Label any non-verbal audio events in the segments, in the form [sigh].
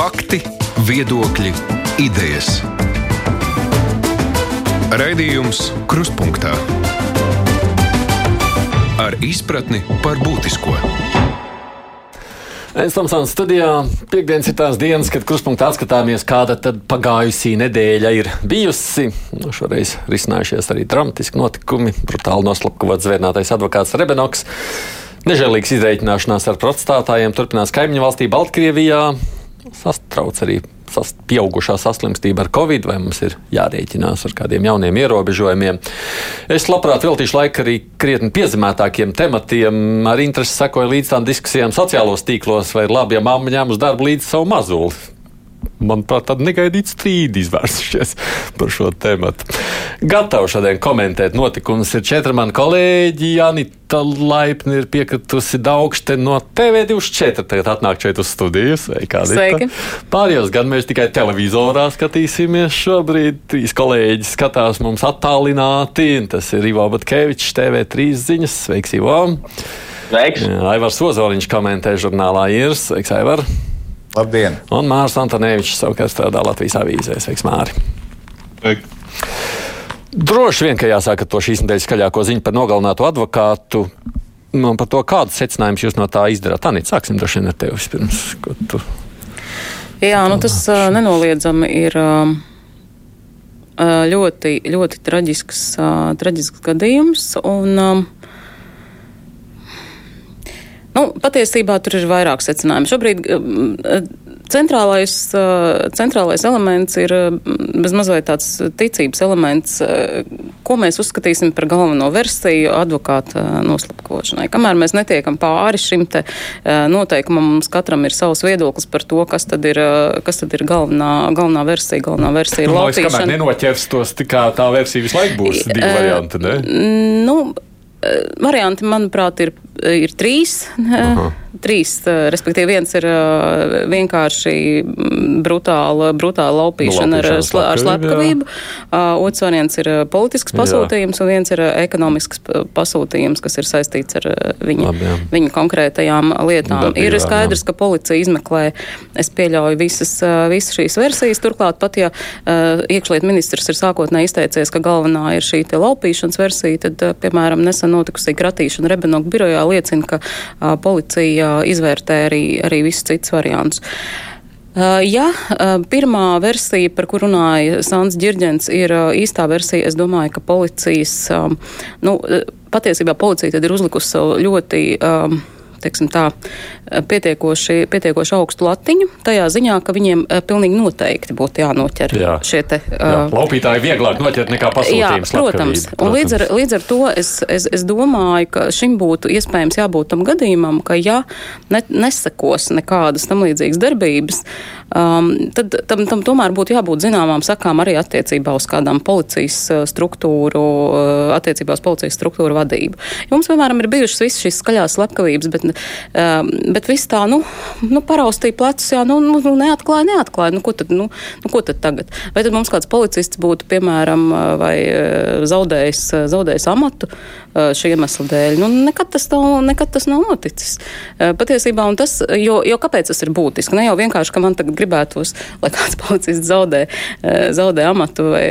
Fakti, viedokļi, idejas. Raidījums Krustpunktā ar izpratni par būtisko. Es tam sānu studijā. Piektdienas ir tās dienas, kad krustpunktā atskatāmies, kāda tad pagājusī nedēļa ir bijusi. Nu, šoreiz risinājušies arī dramatiski notikumi. Brutāli noslapkavots zvērnātais advokāts Rebenoks. Nežēlīgs izreikināšanās ar protestātājiem turpinās kaimiņu valstī Baltkrievijā. Sastrauc arī sas, pieaugušā saslimstība ar covid, vai mums ir jārēķinās ar kādiem jauniem ierobežojumiem. Es labprāt veltīšu laiku arī krietni piezemētākiem tematiem. Ar interesi sekoju līdz tām diskusijām sociālos tīklos, vai ir labi, ja mamma ņem uz darbu līdzi savu mazuli manuprāt, tāda negaidīta strīda izvērsušies par šo tēmu. Gatavu šodien komentēt notikumus ir četri mani kolēģi. Janita Laipni ir piekritusi daugšte no TV24. Tagad atnāk šeit uz studijas. Sveiki! Pārējos gan mēs tikai televizorā skatīsimies šobrīd. Trīs kolēģi skatās mums attālināti. Tas ir Ivo Batkevičs, TV3 ziņas. Sveiks, Ivo! Sveiks! Aivars Ozoliņš komentē žurnālā Irs. Sveiks, Aivar! Labdien! Un Mārcis Antonevičs savukārt strādā Latvijas avīzē. Sveiks, Māri! Sveiki. Droši vien, ka jāsaka to šīs nedēļas skaļāko ziņu par nogalināto advokātu. Un par to, kādas secinājumus jūs no tā izdarāt. Nē, sāksim droši vien ar tevi vispirms. Tu... Jā, nu tas uh, nenoliedzami ir uh, ļoti, ļoti traģisks, uh, traģisks gadījums. Un, uh, Nu, patiesībā tur ir vairāk secinājumu. Šobrīd centrālais, centrālais elements ir bezmazliet tāds ticības elements, ko mēs uzskatīsim par galveno versiju advokāta noslapkošanai. Kamēr mēs netiekam pāri šim te noteikumam, mums katram ir savs viedoklis par to, kas tad ir, kas tad ir galvenā, galvenā versija. Galvenā versija ir nu, laupīšana. Kamēr nenoķers tos, tā, tā versija visu laiku būs divi varianti, ne? Nu, varianti, manuprāt, ir, ir trīs. Aha. [laughs] Trīs, respektīvi, viens ir vienkārši brutāla, brutāla laupīšana nu, ar, slā, ar slepkavību, otrs variants ir politisks pasūtījums, jā. un viens ir ekonomisks pasūtījums, kas ir saistīts ar viņa, Labi, jā. viņa konkrētajām lietām. Labi, ir skaidrs, ka policija izmeklē, es pieļauju visas, visas šīs versijas, turklāt pat, ja iekšliet ministrs ir sākotnēji izteicies, ka galvenā ir šī laupīšanas versija, tad, piemēram, nesen notikusī kratīšana Rebenoku birojā liecina, ka a, policija izvērtē arī, arī visus citus variantus. Uh, ja uh, pirmā versija, par kuru runāja Sāns Girģents, ir uh, īstā versija, es domāju, ka policijas, nu, patiesībā policija tad ir uzlikusi savu ļoti. Teiksim, tā, pietiekoši, pietiekoši augstu latiņu, tajā ziņā, ka viņiem pilnīgi noteikti būtu jānoķer jā. šie te. Jā, laupītāji vieglāk noķert nekā pasūtījums. Jā, protams. protams. Un līdz ar, līdz ar to es, es, es domāju, ka šim būtu iespējams jābūt tam gadījumam, ka ja ne, nesakos nekādas tam līdzīgas darbības, um, tad tam, tam tomēr būtu jābūt zināmām sakām arī attiecībā uz kādām policijas struktūru, attiecībā uz policijas struktūru vadību. Ja mums, piemēram, ir bijušas visas šīs skaļās slepkavības, bet bet viss tā, nu, nu paraustīja plecus, jā, nu, nu, nu neatklāja, neatklāja. Nu, ko, tad, nu, nu, ko tad tagad? Vai tad mums kāds policists būtu, piemēram, vai zaudējis, zaudējis amatu šī iemesla dēļ? Nu, nekad tas nav, nekad tas nav noticis. Patiesībā, un tas, jo, jo kāpēc tas ir būtiski? Ne jau vienkārši, ka man tagad gribētos, lai kāds [laughs] policists zaudē, zaudē amatu vai,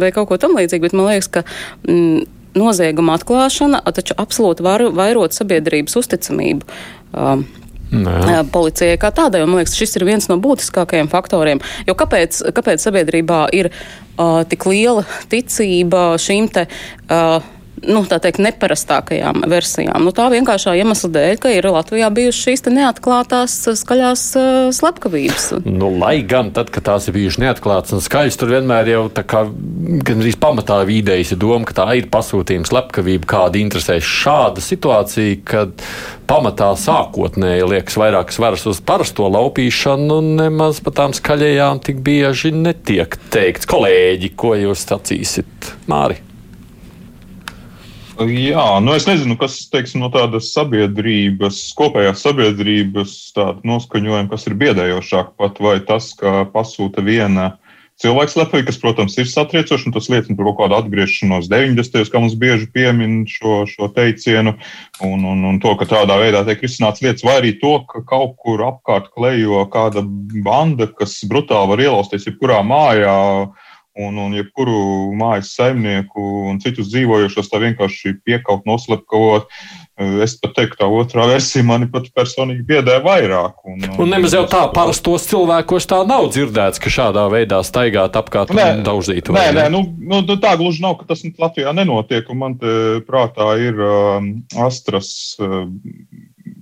vai kaut ko tam līdzīgu, bet man liekas, ka. Mm, nozieguma atklāšana taču absolūti var vairot sabiedrības uzticamību. Um, Nē. Policijai kā tādai, man liekas, šis ir viens no būtiskākajiem faktoriem. Jo kāpēc, kāpēc sabiedrībā ir uh, tik liela ticība šīm te uh, nu, teikt, neparastākajām versijām. Nu, tā vienkāršā iemesla dēļ, ka ir Latvijā bijušas šīs neatklātās skaļās uh, slepkavības. Nu, lai gan tad, kad tās ir bijušas neatklātas un skaļas, tur vienmēr jau tā kā gandrīz pamatā vīdējas doma, ka tā ir pasūtījuma slepkavība, kāda interesē šāda situācija, kad pamatā sākotnēji liekas vairāk svaras uz parasto laupīšanu, un nemaz par tām skaļajām tik bieži netiek teikts. Kolēģi, ko jūs sacīsiet, Māri? Jā, nu es nezinu, kas teiksim, no tādas sabiedrības, kopējās sabiedrības noskaņojuma, kas ir biedējošāk, pat vai tas, ka pasūta viena cilvēks slepkavība, kas, protams, ir satriecoši, un tas liecina par kaut kādu atgriešanos 90. kā mums bieži piemin šo, šo teicienu, un, un, un to, ka tādā veidā tiek risināts lietas, vai arī to, ka kaut kur apkārt klejo kāda banda, kas brutāli var ielausties jebkurā mājā un, un jebkuru mājas saimnieku un citus dzīvojošos tā vienkārši piekaut, noslepkavot. Es pat teiktu, tā otrā versija mani pat personīgi biedē vairāk. Un, un, un nemaz jau tā parastos cilvēkos tā nav dzirdēts, ka šādā veidā staigāt apkārt nē, un daudzīt. Nē, nē, nu, nu, tā gluži nav, ka tas Latvijā nenotiek. Un man te prātā ir um, Astras uh,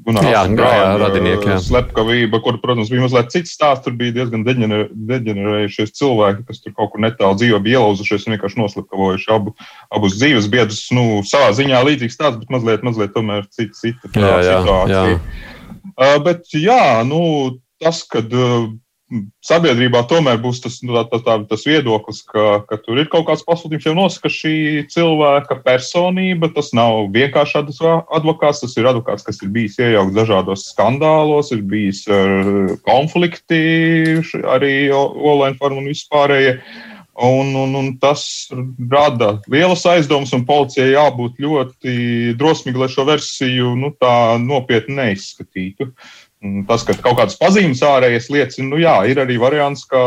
Gunārs jā, brāļa, jā, radinieki, jā. slepkavība, kur, protams, bija mazliet cits stāsts. Tur bija diezgan deģener, deģenerējušies cilvēki, kas tur kaut kur netālu dzīvo, bija ielauzušies un vienkārši noslepkavojuši abu, abus dzīves biedrus. Nu, savā ziņā līdzīgs stāsts, bet mazliet, mazliet tomēr cita, cita jā, jā, situācija. Jā. Uh, bet jā, nu, tas, kad. Uh, sabiedrībā tomēr būs tas, nu, tā, tā, tas viedoklis, ka, ka tur ir kaut kāds pasūtījums, jau nosaka šī cilvēka personība. Tas nav vienkārši advokāts, tas ir advokāts, kas ir bijis iejaukts dažādos skandālos, ir bijis konflikti arī online formu un vispārējie. Un, un, un tas rada lielas aizdomas, un policijai jābūt ļoti drosmīgai, lai šo versiju nu, tā nopietni neizskatītu. Uh, Tas, ka kaut kādas pazīmes ārējas liecina, nu jā, ir arī variants, kā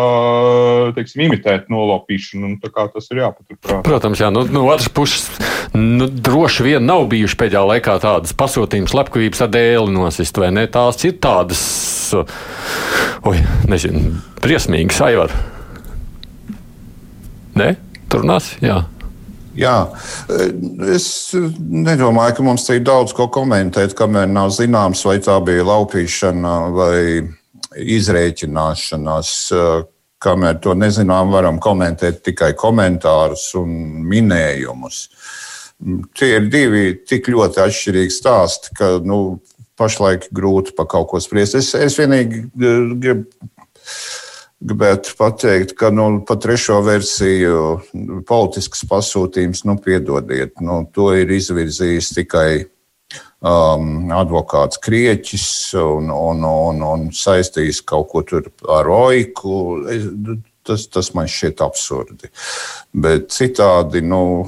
teiksim, imitēt nolaupīšanu. Tas ir jāpaturprāt. Protams, jā, nu, no otras puses, nu, droši vien nav bijuši pēdējā laikā tādas pasūtījumas, slepkavības ar dēli nosist, vai ne? Tās ir tādas, oi, nezinu, briesmīgas, aivar. Ne? Tur runās, jā. Jā, es nedomāju, ka mums ir daudz ko komentēt, kamēr nav zināms, vai tā bija laupīšana vai izrēķināšanās. Kamēr to nezinām, varam komentēt tikai komentārus un minējumus. Tie ir divi tik ļoti atšķirīgi stāsti, ka nu, pašlaik grūti par kaut ko spriest. Es, es vienīgi gribu gribētu pateikt, ka nu, par trešo versiju politisks pasūtījums, nu, piedodiet, nu, to ir izvirzījis tikai um, advokāts Krieķis un, un, un, un saistījis kaut ko tur ar Oiku. Tas, tas man šķiet absurdi. Bet citādi, nu,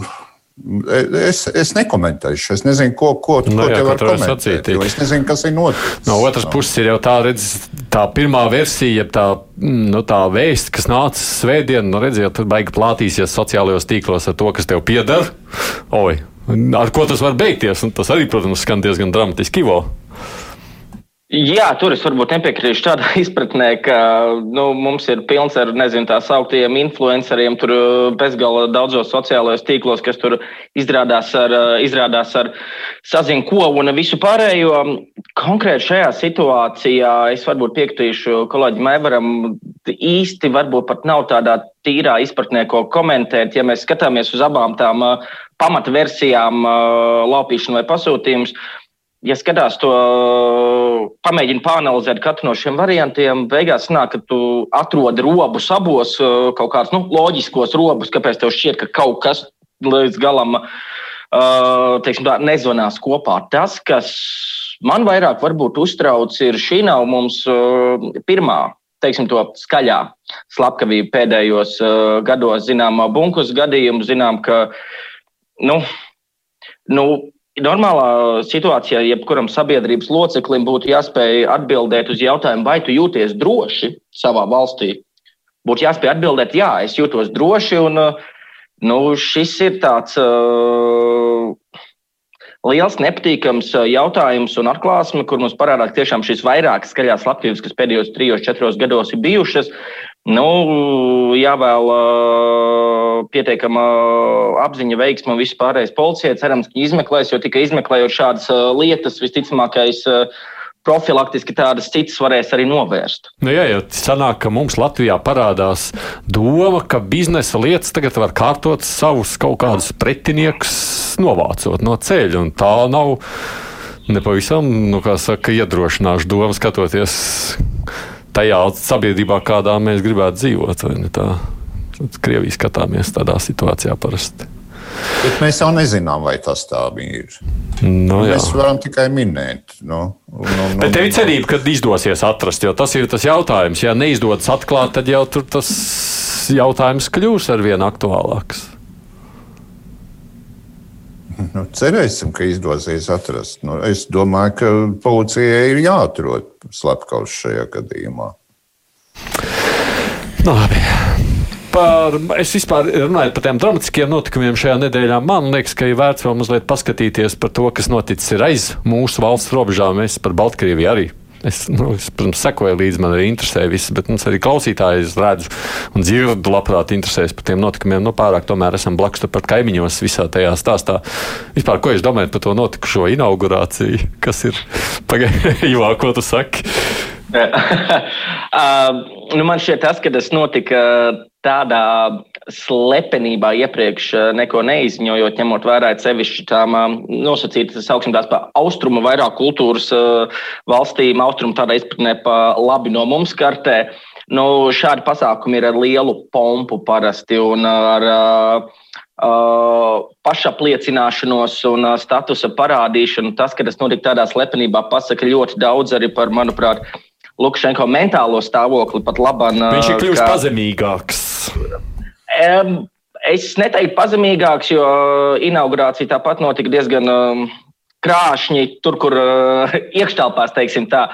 Es, es nekomentēšu. Es nezinu, ko, ko, nu, ko jā, te var komentēt. Es nezinu, kas ir noticis. No otras puses ir jau tā, redz, tā pirmā versija, tā, nu, tā vēsts, kas nāca svētdien, nu, redziet, baigi plātīsies sociālajos tīklos ar to, kas tev pieder. Oi, ar ko tas var beigties? Un tas arī, protams, skan diezgan dramatiski. Ivo. Jā, tur es varbūt nepiekrītu tādā [laughs] izpratnē, ka nu, mums ir pilns ar nezinu, tā sauktiem influenceriem, tur uh, bezgala daudzos sociālajos tīklos, kas tur izrādās ar, uh, izrādās ar sazinu ko un visu pārējo. Konkrēti šajā situācijā es varbūt piekritīšu kolēģim Evaram, īsti varbūt pat nav tādā tīrā izpratnē, ko komentēt. Ja mēs skatāmies uz abām tām uh, pamatversijām, laupīšanu vai pasūtījumus, ja skatās to, pamēģini pāranalizēt katru no šiem variantiem, beigās nāk, ka tu atrodi robus abos, eh, kaut kādus nu, loģiskos robus, kāpēc tev šķiet, ka kaut kas līdz galam uh, teiksim, tā, nezvanās kopā. Tas, kas man vairāk varbūt uztrauc, ir šī nav mums uh, pirmā. Teiksim, to skaļā slepkavība pēdējos uh, gados, zinām, bunkus gadījumu, zinām, ka nu, nu, Normālā situācijā, jebkuram sabiedrības loceklim būtu jāspēj atbildēt uz jautājumu, vai tu jūties droši savā valstī. Būtu jāspēj atbildēt, jā, es jūtos droši, un nu, šis ir tāds uh, liels, nepatīkams jautājums un atklāsme, kur mums parādās tiešām šīs vairākas skaļās lapības, kas pēdējos trijos, četros gados ir bijušas. Nu, jāvēl uh, pietiekama apziņa, veiksma un viss pārējais policijai. Cerams, ka izmeklēs, jo tikai izmeklējot šādas uh, lietas, visticamākais uh, profilaktiski tādas citas varēs arī novērst. Nu, jā, jau sanāk, ka mums Latvijā parādās doma, ka biznesa lietas tagad var kārtot savus kaut kādus pretiniekus, novācot no ceļa. Tā nav nepavisam, nu, kā saka, iedrošināša doma skatoties tajā sabiedrībā, kādā mēs gribētu dzīvot. Krievijas skatāmies tādā situācijā parasti. Bet mēs jau nezinām, vai tas tā ir. Nu, jā. mēs varam tikai minēt. Nu, nu, nu, Bet tev ir cerība, ka izdosies atrast, jo tas ir tas jautājums. Ja neizdodas atklāt, tad jau tas jautājums kļūs ar vien aktuālāks. Nu, cerēsim, ka izdosies atrast. Nu, es domāju, ka policijai ir jāatrod slepkavs šajā gadījumā. Nu, labi. Par, es vispār runāju par tiem dramatiskiem notikumiem šajā nedēļā. Man liekas, ka ir vērts vēl mazliet paskatīties par to, kas noticis aiz mūsu valsts robežām. Mēs par Baltkrieviju arī Es, nu, es, protams, sekoju līdzi, man arī interesē viss, bet mums arī klausītāji redzu un dzirdu, labprāt, interesēs par tiem notikumiem. Nu, pārāk tomēr esam blakus pat kaimiņos visā tajā stāstā. Vispār, ko jūs domājat par to notikušo inaugurāciju? Kas ir [laughs] pagaidījumā, ko tu saki? uh, [laughs] nu man šķiet, tas, ka tas notika tādā slepenībā iepriekš eh, neko neizziņojot, ņemot vērā sevišķi tām nosacītas, sauksim tās par austrumu vairāk kultūras eh, valstīm, austrumu tādā izpratnē pa labi no mums kartē. Nu, šādi pasākumi ir ar lielu pompu parasti un ar uh, pašapliecināšanos un statusa parādīšanu. Tas, ka tas notika tādā slepenībā, pasaka ļoti daudz arī par, manuprāt, Lukašenko mentālo stāvokli pat labāk. Viņš ir kļuvis kā... pazemīgāks. Um, es neteiktu pazemīgāks, jo inaugurācija tāpat notika diezgan um, krāšņi, tur, kur uh, iekštelpās, teiksim tā.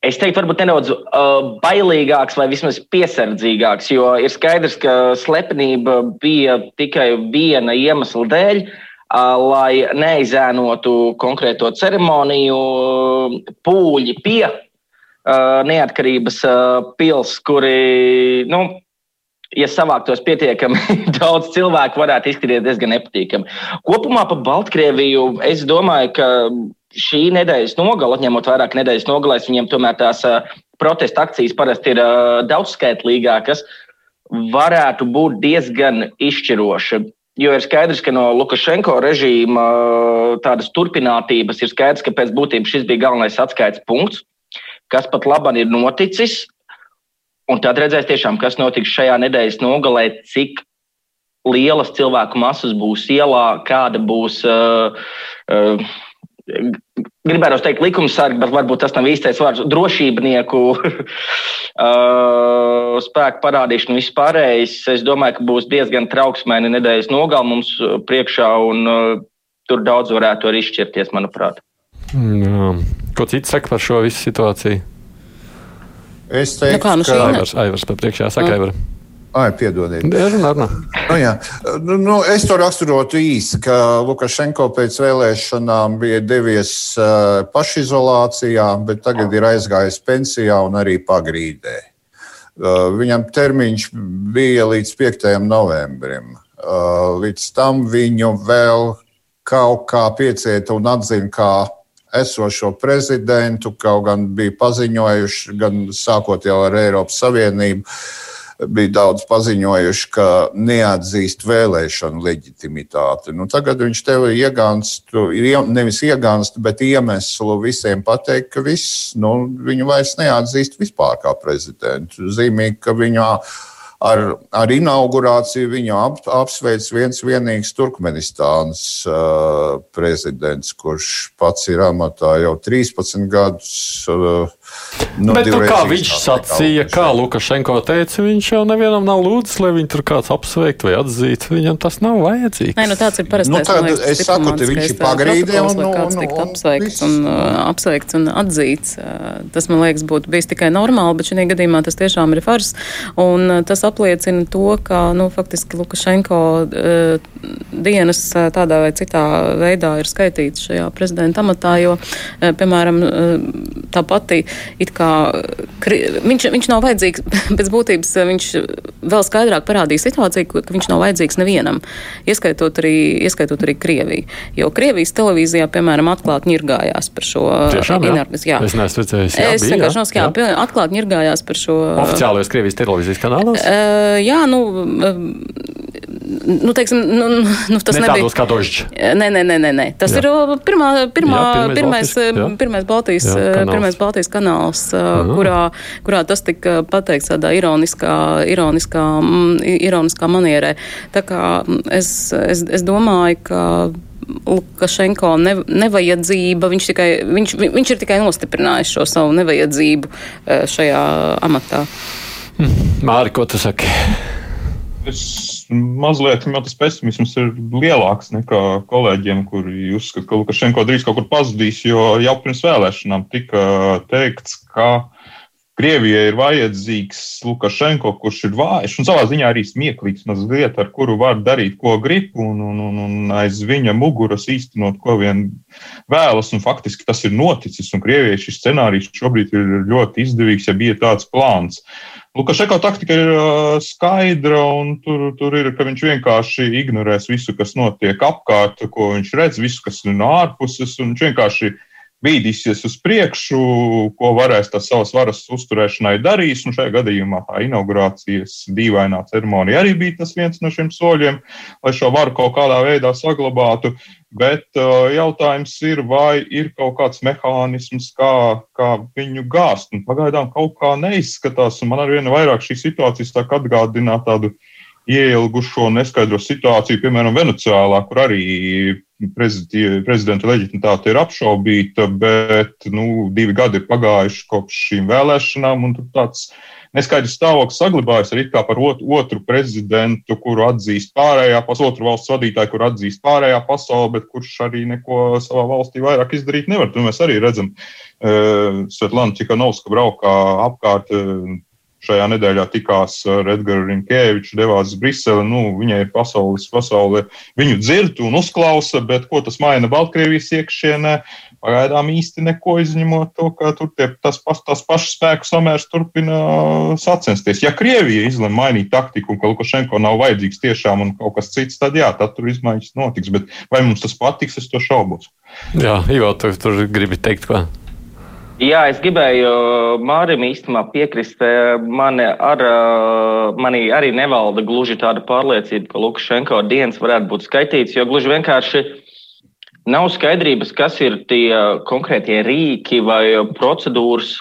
Es teiktu, varbūt nedaudz uh, bailīgāks vai vismaz piesardzīgāks, jo ir skaidrs, ka slepenība bija tikai viena iemesla dēļ, uh, lai neizēnotu konkrēto ceremoniju, pūļi pie uh, neatkarības uh, pils, kuri, nu, ja savāktos pietiekami [laughs] daudz cilvēku, varētu izskatīties diezgan nepatīkami. Kopumā par Baltkrieviju es domāju, ka šī nedēļas nogala, ņemot vairāk nedēļas nogalēs, viņiem tomēr tās protesta akcijas parasti ir daudzskaitlīgākas, varētu būt diezgan izšķiroša. Jo ir skaidrs, ka no Lukašenko režīma tādas turpinātības ir skaidrs, ka pēc būtības šis bija galvenais atskaites punkts, kas pat labam ir noticis. Un tad redzēs tiešām, kas notiks šajā nedēļas nogalē, cik lielas cilvēku masas būs ielā, kāda būs. Uh, uh, Gribētu teikt, likumsargi, bet varbūt tas nav īstais vārds - drošībnieku uh, [laughs] spēku parādīšana vispārējais. Es domāju, ka būs diezgan trauksmēni nedēļas nogal mums priekšā, un uh, tur daudz varētu arī izšķirties, manuprāt. Jā. Ko cits saka par šo visu situāciju? Es teiktu, nu kā, nu ka Aivars, Aivars priekšā saka, Aivar. Ai, piedodiet. Runā, runā. Nu, jā. nu, nu, es to raksturotu īsi, ka Lukašenko pēc vēlēšanām bija devies uh, pašizolācijā, bet tagad ir aizgājis pensijā un arī pagrīdē. Uh, viņam termiņš bija līdz 5. novembrim. Uh, līdz tam viņu vēl kaut kā piecieta un atzina kā esošo prezidentu, kaut gan bija paziņojuši, gan sākot jau ar Eiropas Savienību, bija daudz paziņojuši, ka neatzīst vēlēšanu leģitimitāti. Nu, tagad viņš tev iegānst, nevis iegānst, bet iemeslu visiem pateikt, ka viss, nu, viņu vairs neatzīst vispār kā prezidentu. Zīmīgi, ka viņā ar, ar inaugurāciju viņu ap, apsveic viens vienīgs Turkmenistānas uh, prezidents, kurš pats ir amatā jau 13 gadus. Uh, Nu, Bet, nu, kā viņš sacīja, kā Lukašenko teica, viņš jau nevienam nav lūdzis, lai viņu tur kāds apsveikt vai atzītu. Viņam tas nav vajadzīgs. Nē, nu tāds ir parastais. Nu, tad, liekas, es saku, ka viņš ir pagrīdē un, un, un, un, apsveikts un, uh, apsveikts un atzīts. Uh, tas, man liekas, būtu bijis tikai normāli, bet šajā gadījumā tas tiešām ir fars. Un uh, tas apliecina to, ka, nu, faktiski Lukašenko uh, dienas tādā vai citā veidā ir skaitīts šajā prezidenta amatā, jo, uh, piemēram, tā pati it kā viņš, viņš nav vajadzīgs, [laughs] pēc būtības viņš vēl skaidrāk parādīja situāciju, ka viņš nav vajadzīgs nevienam, ieskaitot arī, ieskaitot arī Krieviju. Jo Krievijas televīzijā, piemēram, atklāti ņirgājās par šo inertnes. Es neesmu redzējis. Jā, es vienkārši noskatījos, atklāti ņirgājās par šo. Oficiālajos Krievijas televīzijas kanālos? Uh, jā, nu, nu, teiksim, nu, nu, tas ne nebija. Kā dožģi. Nē, nē, nē, nē, nē. Tas jā. ir pirmā, pirmā, jā, pirmais, pirmais, pirmais Baltijas, jā, kanāls. pirmais Baltijas kanāls, Aha. kurā, kurā tas tika pateikts tādā ironiskā, ironiskā, ironiskā manierē. Tā kā es, es, es domāju, ka. Lukašenko ne, nevajadzība, viņš, tikai, viņš, viņš ir tikai nostiprinājis šo savu nevajadzību šajā amatā. [laughs] Māri, ko tu saki? Es mazliet jau tas pesimisms ir lielāks nekā kolēģiem, kuri uzskata, ka Lukašenko drīz kaut kur pazudīs, jo jau pirms vēlēšanām tika teikts, ka Krievijai ir vajadzīgs Lukašenko, kurš ir vājš un savā ziņā arī smieklīgs mazliet, ar kuru var darīt, ko grib, un, un, un, un aiz viņa muguras īstenot, ko vien vēlas. Un faktiski tas ir noticis, un Krievijai šis scenārijs šobrīd ir ļoti izdevīgs, ja bija tāds plāns. Lukašenko taktika ir skaidra, un tur, tur ir, ka viņš vienkārši ignorēs visu, kas notiek apkārt, ko viņš redz, visu, kas ir no ārpuses, un viņš vienkārši bīdīsies uz priekšu, ko varēs tas savas varas uzturēšanai darīs. Un šajā gadījumā tā inaugurācijas dīvainā ceremonija arī bija tas viens no šiem soļiem, lai šo varu kaut kādā veidā saglabātu. Bet uh, jautājums ir, vai ir kaut kāds mehānisms, kā, kā viņu gāzt. Un pagaidām kaut kā neizskatās, un man arvien vairāk šī situācija sāk atgādināt tādu ieilgušo neskaidro situāciju, piemēram, Venecijā, kur arī prezidenta leģitimitāte ir apšaubīta, bet nu, divi gadi ir pagājuši kopš šīm vēlēšanām, un tāds neskaidrs stāvoklis saglabājas arī par otru prezidentu, kuru atzīst pārējā pasaule, otru valsts vadītāju, kuru atzīst pārējā pasaule, bet kurš arī neko savā valstī vairāk izdarīt nevar. To mēs arī redzam. Uh, Svetlana Čikanovska braukā apkārt. Uh, šajā nedēļā tikās ar Edgars Rinkēviču, devās uz Briseli. Nu, viņai pasaules, pasaule, viņu dzird un uzklausa, bet ko tas maina Baltkrievijas iekšienē? Pagaidām īsti neko izņemot to, ka tur tie, tas, pas, tas pašs spēku samērs turpina sacensties. Ja Krievija izlemj mainīt taktiku un ka Lukašenko nav vajadzīgs tiešām un kaut kas cits, tad jā, tad tur izmaiņas notiks. Bet vai mums tas patiks, es to šaubos. Jā, Ivo, tu tur gribi teikt, ko? Jā, es gribēju Mārim īstenībā piekrist. Mani, ar, mani arī nevalda gluži tāda pārliecība, ka Lukašenko dienas varētu būt skaitīts, jo gluži vienkārši nav skaidrības, kas ir tie konkrētie rīki vai procedūras,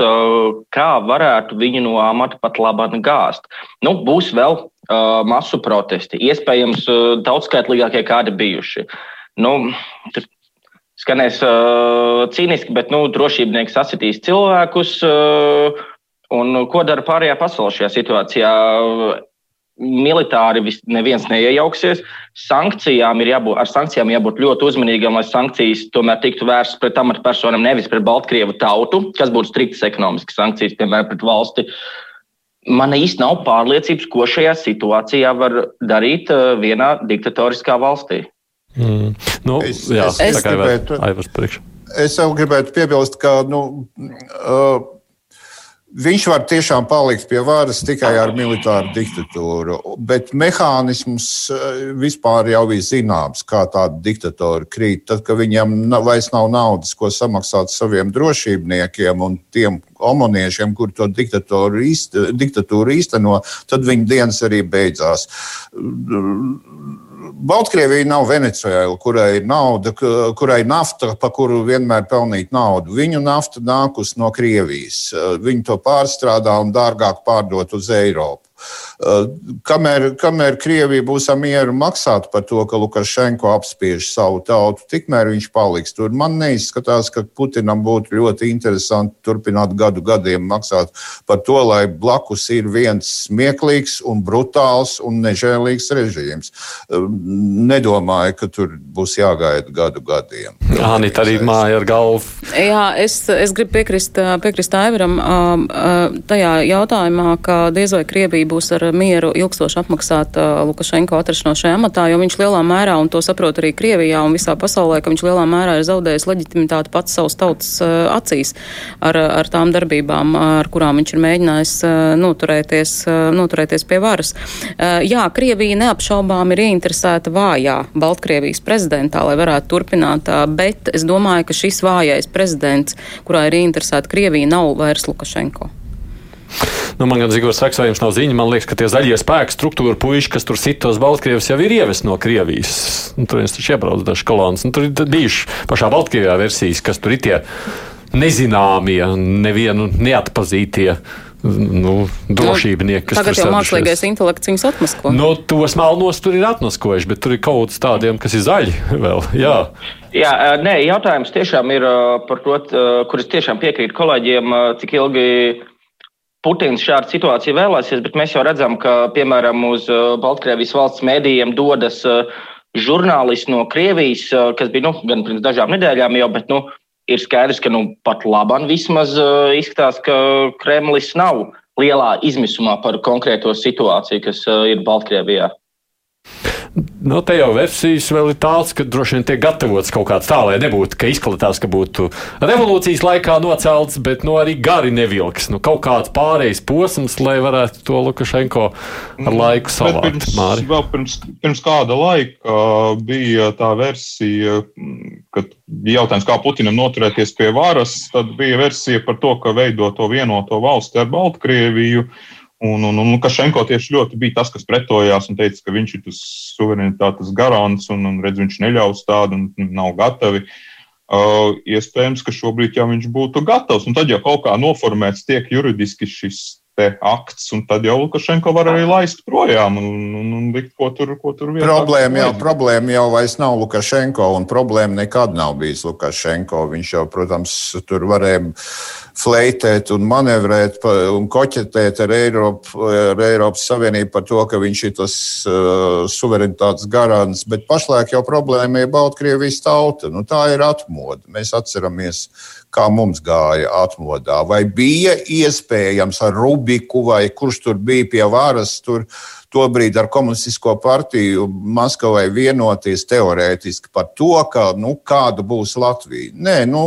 kā varētu viņu no amata pat labāk gāzt. Nu, būs vēl uh, masu protesti, iespējams, daudzskaitlīgākie kādi bijuši. Nu, skanēs uh, cīniski, bet nu, drošībnieki sasitīs cilvēkus. Uh, un ko dara pārējā pasaule šajā situācijā? Militāri neviens neiejauksies. Sankcijām ir jābūt, ar sankcijām jābūt ļoti uzmanīgām, lai sankcijas tomēr tiktu vērstas pret amatpersonām, nevis pret Baltkrievu tautu, kas būtu striktas ekonomiskas sankcijas, piemēram, pret valsti. Man īsti nav pārliecības, ko šajā situācijā var darīt vienā diktatoriskā valstī. Mm. Nu, es, jā, es, es, gribētu, es jau gribētu piebilst, ka nu, uh, viņš var tiešām palikt pie varas tikai ar militāru diktatūru, bet mehānisms vispār jau bija zināms, kā tāda diktatūra krīt. Tad, kad viņam vairs nav naudas, ko samaksāt saviem drošībniekiem un tiem omoniešiem, kur to diktatūru, īst, diktatūru īsteno, tad viņa dienas arī beidzās Baltkrievija nav Venecijā, kurai ir nauda, kurai nafta, pa kuru vienmēr pelnīt naudu. Viņu nafta nākus no Krievijas. Viņi to pārstrādā un dārgāk pārdot uz Eiropu. Eh, kamēr, kamēr Krievija būs mieru maksāt par to, ka Lukašenko apspiež savu tautu, tikmēr viņš paliks tur. Man neizskatās, ka Putinam būtu ļoti interesanti turpināt gadu gadiem maksāt par to, lai blakus ir viens smieklīgs un brutāls un nežēlīgs režīms. Eh, nedomāju, ka tur būs jāgaida gadu gadiem. Anita arī māja ar galvu. Jā, es, es gribu piekrist, piekrist Aivaram tajā jautājumā, ka diez vai Krievija būs ar mieru ilgstoši apmaksāt uh, Lukašenko atrašanos šajā amatā, jo viņš lielā mērā, un to saprot arī Krievijā un visā pasaulē, ka viņš lielā mērā ir zaudējis leģitimitāti pats savas tautas uh, acīs ar, ar tām darbībām, ar kurām viņš ir mēģinājis noturēties, noturēties pie varas. Jā, Krievija neapšaubām ir ieinteresēta vājā Baltkrievijas prezidentā, lai varētu turpināt, bet es domāju, ka šis vājais prezidents, kurā ir ieinteresēta Krievija, nav vairs Lukašenko. Nu, man gan Zigors saka, vai jums nav ziņa, man liekas, ka tie zaļie spēki struktūra puiši, kas tur sit tos Baltkrievus, jau ir ievest no Krievijas. Nu, tur viens taču iebrauc dažs kolons. Nu, tur ir bijuši pašā Baltkrievijā versijas, kas tur ir tie nezināmie, nevienu neatpazītie nu, drošībnieki. Nu, tagad jau mākslīgais intelekts viņus atmasko. Nu, tos melnos tur ir atmaskojuši, bet tur ir kaut kas tādiem, kas ir zaļi [laughs] vēl. Jā. Jā, nē, jautājums tiešām ir par to, kur es tiešām piekrītu kolēģiem, cik ilgi Putins šādu situāciju vēlēsies, bet mēs jau redzam, ka, piemēram, uz Baltkrievijas valsts mēdījiem dodas žurnālisti no Krievijas, kas bija nu, gan pirms dažām nedēļām jau, bet nu, ir skaidrs, ka nu, pat labam vismaz izskatās, ka Kremlis nav lielā izmisumā par konkrēto situāciju, kas ir Baltkrievijā. Nu, te jau versijas vēl ir tādas, ka droši vien tiek gatavots kaut kāds tā, lai nebūtu, ka izskatās, ka būtu revolūcijas laikā nocelts, bet nu, arī gari nevilks. Nu, kaut kāds pārējais posms, lai varētu to Lukašenko ar laiku savākt. Pirms, vēl pirms, pirms kāda laika bija tā versija, kad bija jautājums, kā Putinam noturēties pie varas, tad bija versija par to, ka veido to vienoto valsti ar Baltkrieviju. Un, un, un Lukašenko tieši ļoti bija tas, kas pretojās un teica, ka viņš ir tas suverenitātes garants un, un redz, viņš neļaus tādu un nav gatavi. Uh, iespējams, ka šobrīd jau viņš būtu gatavs. Un tad jau kaut kā noformēts tiek juridiski šis akts, un tad jau Lukašenko var arī laist projām un, un, un likt, ko tur, ko tur vietā. Problēma jau, problēma jau vairs nav Lukašenko, un problēma nekad nav bijis Lukašenko. Viņš jau, protams, tur varēja fleitēt un manevrēt un koķetēt ar, Eiropu, ar Eiropas Savienību par to, ka viņš ir tas uh, suverenitātes garants, bet pašlaik jau problēma ir Baltkrievijas tauta. Nu, tā ir atmoda. Mēs atceramies kā mums gāja atmodā. Vai bija iespējams ar Rubiku vai kurš tur bija pie varas, tur tobrīd ar komunistisko partiju Maskavai vienoties teorētiski par to, ka, nu, kāda būs Latvija. Nē, nu,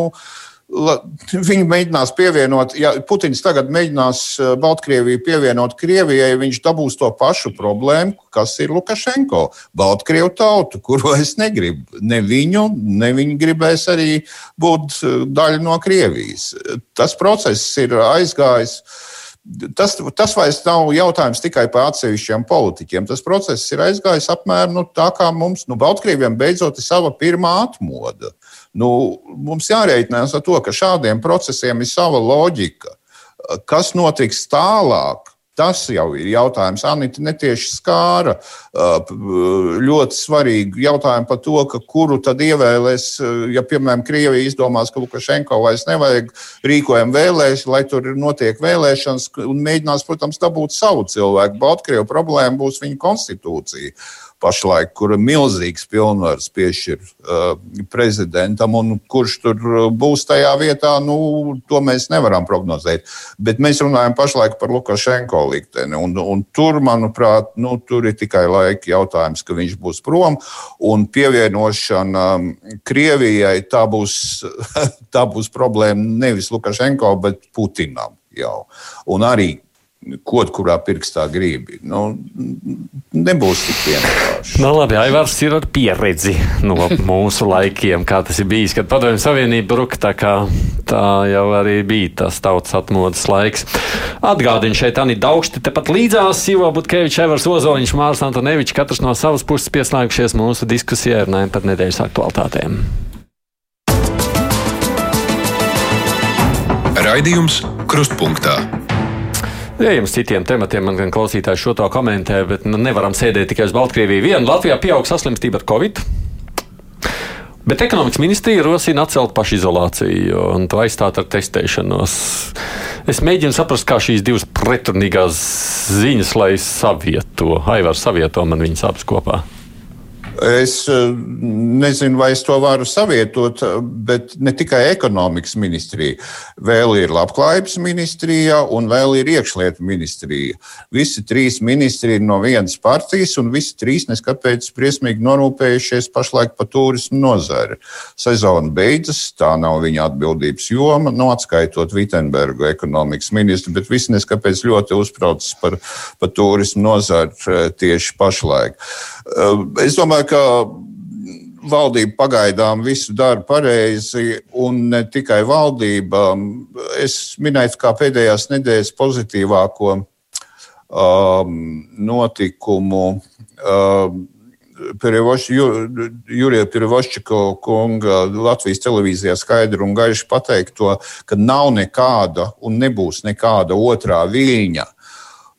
Viņi mēģinās pievienot, ja Putins tagad mēģinās eh, Baltkrieviju pievienot Krievijai, viņš dabūs to pašu problēmu, kas ir Lukašenko. Baltkrievu tautu, kuru es negribu. Ne viņu, ne viņi gribēs arī būt eh, daļa no Krievijas. Tas process ir aizgājis. Tas, tas vairs nav jautājums tikai par atsevišķiem politiķiem. Tas process ir aizgājis apmēram nu, tā, kā mums, nu, Baltkrieviem beidzot ir sava pirmā atmoda. Nu, mums jārēķinās ar to, ka šādiem procesiem ir sava loģika. Kas notiks tālāk? Tas jau ir jautājums. Anita netieši skāra ļoti svarīgu jautājumu par to, kuru tad ievēlēs, ja, piemēram, Krievija izdomās, ka Lukašenko vairs nevajag rīkojumu vēlēšanas, lai tur notiek vēlēšanas un mēģinās, protams, dabūt savu cilvēku. Baltkrievu problēma būs viņa konstitūcija pašlaik, kura milzīgs pilnvars piešķir uh, prezidentam, un kurš tur uh, būs tajā vietā, nu, to mēs nevaram prognozēt. Bet mēs runājam pašlaik par Lukašenko likteni, un, un tur, manuprāt, nu, tur ir tikai laika jautājums, ka viņš būs prom, un pievienošana um, Krievijai tā būs, [laughs] tā būs problēma nevis Lukašenko, bet Putinam jau. Un arī kaut kurā pirkstā gribi. Nu, nebūs tik vienkārši. Nu, labi, Aivārs ir ar pieredzi no mūsu laikiem, kā tas ir bijis, kad Padomju Savienība bruka. Tā, kā, tā jau arī bija tas tautas atmodas laiks. Atgādini šeit Ani Daugšti, tepat līdzās Ivo Butkevičs, Evers Ozoliņš, Mārs Antonevičs, katrs no savas puses pieslēgušies mūsu diskusijai runājot par nedēļas aktualitātēm. Raidījums Krustpunktā. Ja jums citiem tematiem man gan klausītājs šo to komentē, bet nu, nevaram sēdēt tikai uz Baltkrieviju. Viena Latvijā pieaug saslimstība ar covid. Bet ekonomikas ministrija rosina atcelt pašizolāciju un to aizstāt ar testēšanos. Es mēģinu saprast, kā šīs divas pretrunīgās ziņas, lai savieto, Aivar savieto man viņas abas kopā. Es eh, nezinu, vai es to varu savietot, bet ne tikai ekonomikas ministrija. Vēl ir labklājības ministrija un vēl ir iekšlietu ministrija. Visi trīs ministri ir no vienas partijas, un visi trīs neskapēc briesmīgi norūpējušies pašlaik par turismu nozari. Sezona beidzas, tā nav viņa atbildības joma, no nu, atskaitot Vitenbergu ekonomikas ministru, bet visi neskapēc ļoti uztraucas par, par turismu nozari eh, tieši pašlaik. Eh, es domāju, ka valdība pagaidām visu dara pareizi, un ne tikai valdība. Es minēju, kā pēdējās nedēļas pozitīvāko um, notikumu. Um, Jurija Pirvošķika kunga Latvijas televīzijā skaidri un gaiši pateikt to, ka nav nekāda un nebūs nekāda otrā viļņa.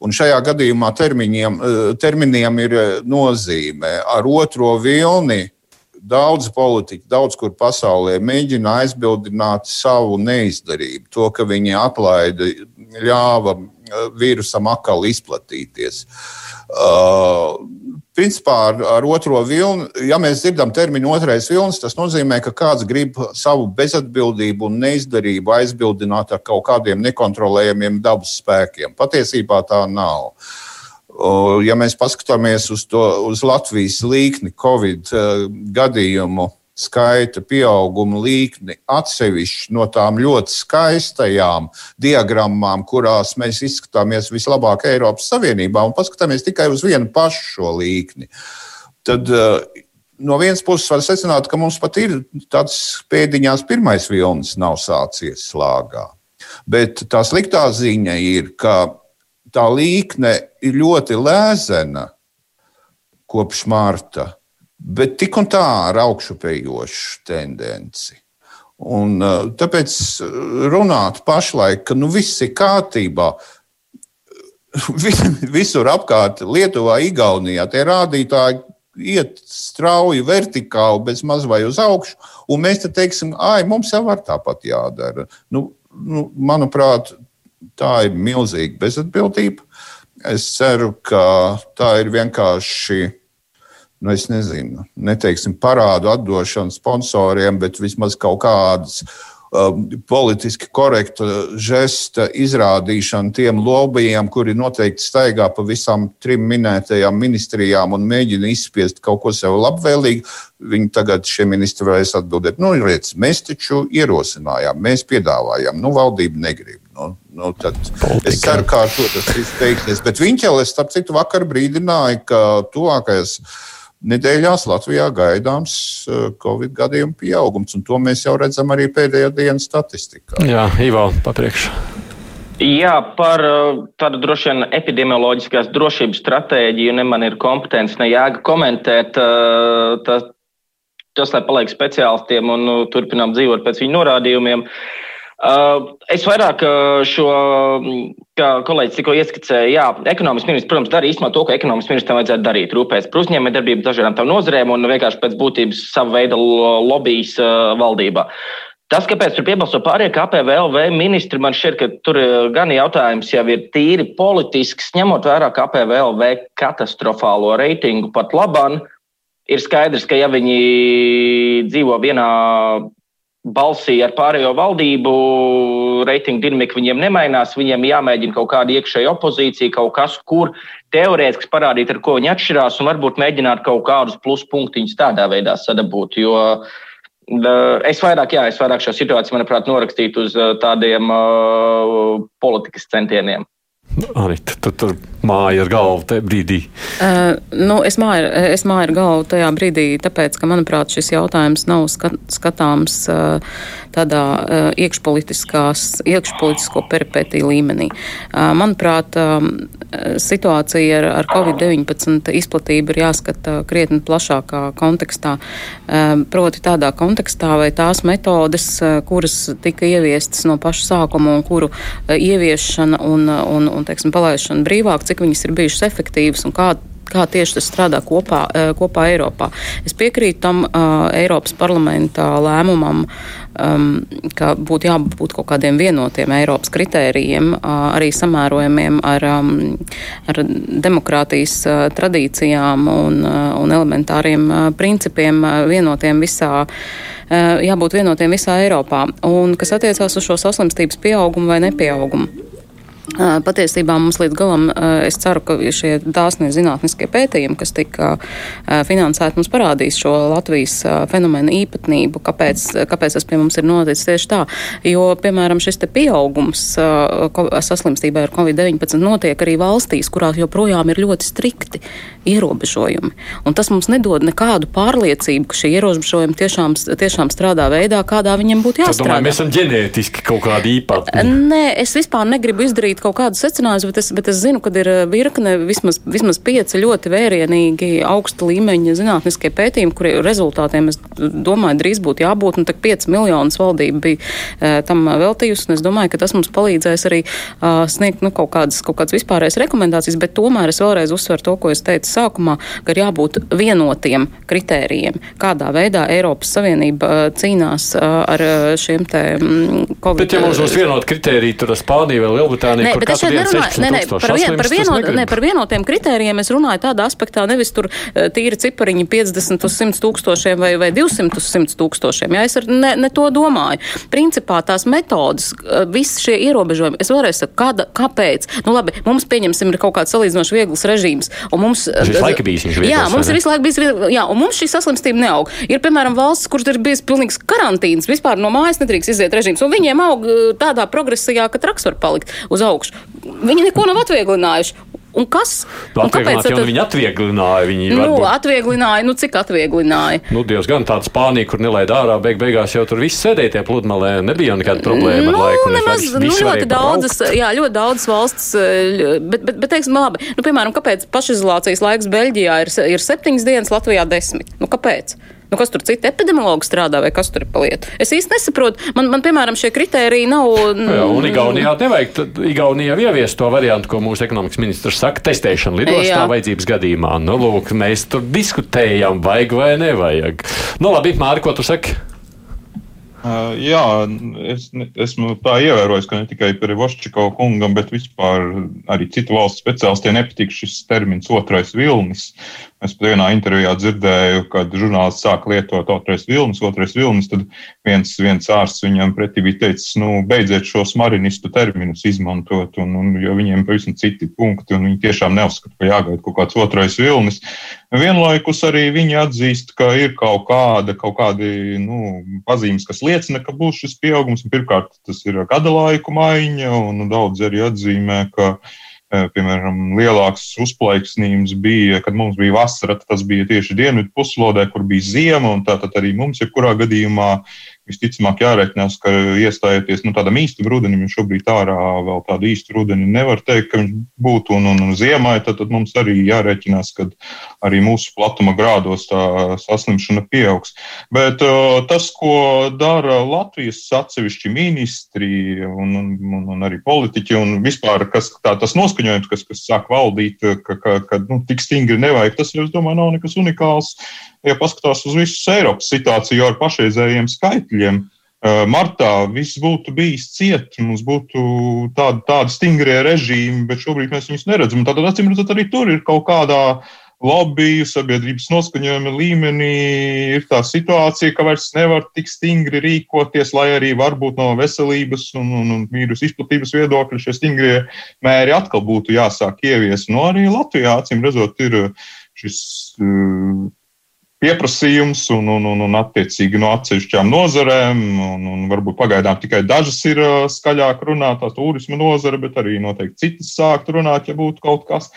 Un šajā gadījumā termiņiem, eh, terminiem ir eh, nozīme. Ar otro vilni daudz politiķi, daudz kur pasaulē mēģina aizbildināt savu neizdarību. To, ka viņi atlaida, ļāva vīrusam atkal izplatīties. Uh, principā ar, ar otro vilni, ja mēs dzirdam terminu otrais vilnis, tas nozīmē, ka kāds grib savu bezatbildību un neizdarību aizbildināt ar kaut kādiem nekontrolējamiem dabas spēkiem. Patiesībā tā nav. Ja mēs paskatāmies uz, to, uz Latvijas līkni Covid uh, gadījumu, skaita pieauguma līkni atsevišķi no tām ļoti skaistajām diagrammām, kurās mēs izskatāmies vislabāk Eiropas Savienībā, un paskatāmies tikai uz vienu pašu šo līkni. Tad, eh, No vienas puses, var secināt, ka mums pat ir tāds pēdiņās pirmais vilnis nav sācies slāgā. Bet tā sliktā ziņa ir, ka tā līkne ir ļoti lēzena kopš marta bet tik un tā ar augšupējošu tendenci. Un, uh, tāpēc runāt pašlaik, ka nu, viss ir kārtībā. [laughs] Visur apkārt, Lietuvā, Igaunijā, tie rādītāji iet strauji vertikāli, bez maz vai uz augšu, un mēs te teiksim, ah, mums jau var tāpat jādara. Nu, nu, manuprāt, tā ir milzīga bezatbildība. Es ceru, ka tā ir vienkārši nu, es nezinu, neteiksim parādu atdošanu sponsoriem, bet vismaz kaut kādas um, politiski korekta žesta izrādīšana tiem lobbyiem, kuri noteikti staigā pa visām trim minētajām ministrijām un mēģina izspiest kaut ko sev labvēlīgu. Viņi tagad šie ministri varēs atbildēt, nu, redz, mēs taču ierosinājām, mēs piedāvājām, nu, valdība negrib. Nu, nu, es ceru, ka tas viss beigsies. Bet jau, starp citu, vakar brīdināja, ka tuvākajās nedēļās Latvijā gaidāms eh, Covid gadījumu pieaugums, un to mēs jau redzam arī pēdējā dienas statistikā. Jā, Ivo, papriekš. Jā, par eh, tādu droši vien epidemioloģiskās drošības stratēģiju ne man ir kompetence, ne jēga komentēt. Eh, tas, tas lai paliek speciālistiem un turpinām dzīvot pēc viņu norādījumiem. Es vairāk šo kā kolēģis tikko ieskicēja, jā, ekonomikas ministrs, protams, dara īstenībā to, ko ekonomikas ministram vajadzētu darīt. Rūpēs par uzņēmējdarbību dažādām tām nozarēm un vienkārši pēc būtības sava veida lobbyis valdībā. Tas, kāpēc tur piebalso pārējie KPVLV ministri, man šķiet, ka tur gan jautājums jau ir tīri politisks, ņemot vērā KPVLV katastrofālo reitingu pat labam. Ir skaidrs, ka ja viņi dzīvo vienā balsī ar pārējo valdību, reitingu dinamika viņiem nemainās, viņiem jāmēģina kaut kāda iekšēja opozīcija, kaut kas, kur teorētiski parādīt, ar ko viņi atšķirās, un varbūt mēģināt kaut kādus pluspunktiņus tādā veidā sadabūt. Jo es vairāk, jā, es vairāk šo situāciju, manuprāt, norakstītu uz tādiem uh, politikas centieniem. Arī tu tur māja ar galvu tajā brīdī. Uh, nu, es, māju, es māju ar galvu tajā brīdī, tāpēc, ka, manuprāt, šis jautājums nav skat, skatāms uh, tādā uh, iekšpolitisko peripētiju līmenī. Uh, manuprāt, um, situācija ar, ar Covid-19 izplatību ir jāskata krietni plašākā kontekstā. Uh, proti tādā kontekstā, vai tās metodes, uh, kuras tika ieviestas no paša sākuma un kuru uh, ieviešana un, un, un teiksim, palaišana brīvāk, cik viņas ir bijušas efektīvas un kā kā tieši tas strādā kopā, kopā Eiropā. Es piekrītu tam uh, Eiropas parlamentā lēmumam, um, ka būtu jābūt kaut kādiem vienotiem Eiropas kritērijiem, uh, arī samērojamiem ar, um, ar demokrātijas uh, tradīcijām un, uh, un elementāriem uh, principiem uh, vienotiem visā jābūt vienotiem visā Eiropā. Un kas attiecās uz šo saslimstības pieaugumu vai nepieaugumu. Patiesībā mums līdz galam, es ceru, ka šie dāsnie zinātniskie pētījumi, kas tika finansēti, mums parādīs šo Latvijas fenomenu īpatnību, kāpēc, kāpēc tas pie mums ir noticis tieši tā. Jo, piemēram, šis pieaugums saslimstībai ar Covid-19 notiek arī valstīs, kurās joprojām ir ļoti strikti ierobežojumi. Un tas mums nedod nekādu pārliecību, ka šie ierobežojumi tiešām, tiešām strādā veidā, kādā viņiem būtu jāstrādā. Domāju, mēs esam ģenētiski kaut kādi īpatni. Nē, es vispār negribu izdarīt kaut kādus secinājumus, bet, es, bet es zinu, ka ir eh, virkne, vismaz, vismaz pieci ļoti vērienīgi augsta līmeņa zinātniskie pētījumi, kuri rezultātiem, es domāju, drīz būtu jābūt. Un tak 5 miljonus valdība bija uh, tam veltījusi, un es domāju, ka tas mums palīdzēs arī uh, sniegt nu, kaut, kādas, kaut kādas vispārējas rekomendācijas, bet tomēr es vēlreiz uzsveru to, ko es teicu sākumā, ka ir jābūt vienotiem kritērijiem, kādā veidā Eiropas Savienība uh, cīnās uh, ar šiem te mm, Covid. Bet, ja mums būs vienot kritēriju, tad Spānija vai Lielbritānija Nē, bet es šeit nerunāju ne, ne, par, vien, par, vienot, ne, par vienotiem kritērijiem. Es runāju tādā aspektā, nevis tur eh, tīri cipariņi 50 uz 100 tūkstošiem vai, vai 200 uz 100 tūkstošiem. Jā, es ne, ne to domāju. Principā tās metodas, eh, visi šie ierobežojumi, es vēlreiz saku, kāda, kāpēc? Nu labi, mums pieņemsim ir kaut kāds salīdzinoši viegls režīms. Mums, visu laiku bijis viņš viegls. Jā, mums ir visu laiku bijis, jā, un mums šī saslimstība neaug. Ir, piemēram, valsts, kur ir bijis pilnīgs karantīns, vispār no mājas nedrīkst iziet režīms, un viņiem aug tādā progresijā, ka traks var palikt uz augšu. Viņi neko nav atvieglinājuši. Un kas? Un kāpēc tad... viņi atvieglināja? Viņi nu, varbūt... atvieglināja, nu cik atvieglināja? Nu, diezgan tāda spānija, kur nelaid ārā, beig beigās jau tur viss sēdēja tie pludmalē, nebija nekāda problēma nu, ar laiku. Nemaz, nu, ļoti daudzas, jā, ļoti daudzas valsts, bet, bet, bet teiksim, labi, nu, piemēram, kāpēc pašizolācijas laiks Beļģijā ir, ir septiņas dienas, Latvijā desmit? Nu, kāpēc? Nu, kas tur citi epidemiologi strādā vai kas tur ir paliet? Es īsti nesaprotu. Man, man piemēram, šie kriteriji nav. Jā, un Igaunijā nevajag. Igaunijā ievies to variantu, ko mūsu ekonomikas ministrs saka, testēšana lidostā vajadzības gadījumā. Nu, lūk, mēs tur diskutējam, vajag vai nevajag. Nu, labi, Māri, ko tu saki? Uh, jā, es esmu tā ievērojis, ka ne tikai par Voščiko kungam, bet vispār arī citu valstu speciālistiem nepatīk šis termins otrais vilnis. Es pat vienā intervijā dzirdēju, kad žurnālists sāk lietot otrais vilnis, otrais vilnis, tad viens, viens ārsts viņam pretī bija teicis, nu, beidziet šos marinistu terminus izmantot, un, un jo viņiem pavisam citi punkti, un viņi tiešām neuzskata, ka jāgaida kaut kāds otrais vilnis. Vienlaikus arī viņi atzīst, ka ir kaut kāda, kaut kādi, nu, pazīmes, kas liecina, ka būs šis pieaugums. Pirmkārt, tas ir gada laiku maiņa, un daudz arī atzīmē, ka Eh, piemēram, lielāks uzplaiksnījums bija, kad mums bija vasara, tas bija tieši dienvidu puslodē, kur bija ziema, un tātad arī mums, jebkurā gadījumā, visticamāk jārēķinās, ka iestājoties nu, tādam īstam rudenim, jo šobrīd ārā vēl tādu īstu rudeni nevar teikt, ka viņš būtu, un, un, un ziemai, tad, tad mums arī jārēķinās, ka arī mūsu platuma grādos tā saslimšana pieaugs. Bet tas, ko dara Latvijas atsevišķi ministri un, un, un arī politiķi, un vispār kas, tā, tas noskaņojums, kas, kas sāk valdīt, ka, ka, ka nu, tik stingri nevajag, tas, es domāju, nav nekas unikāls ja paskatās uz visu Eiropas situāciju ar pašreizējiem skaitļiem, eh, martā viss būtu bijis ciet, mums būtu tādi, tādi stingrie režīmi, bet šobrīd mēs viņus neredzam. Tātad, acīm redzot, arī tur ir kaut kādā lobby, sabiedrības noskaņojuma līmenī ir tā situācija, ka vairs nevar tik stingri rīkoties, lai arī varbūt no veselības un, un, un vīrusu izplatības viedokļa šie stingrie mēri atkal būtu jāsāk ieviest. No arī Latvijā, acīm redzot, ir šis uh, pieprasījums un, un, un, un attiecīgi no atsevišķām nozarēm, un, un varbūt pagaidām tikai dažas ir skaļāk runātās, turisma nozara, bet arī noteikti citas sākt runāt, ja būtu kaut kas.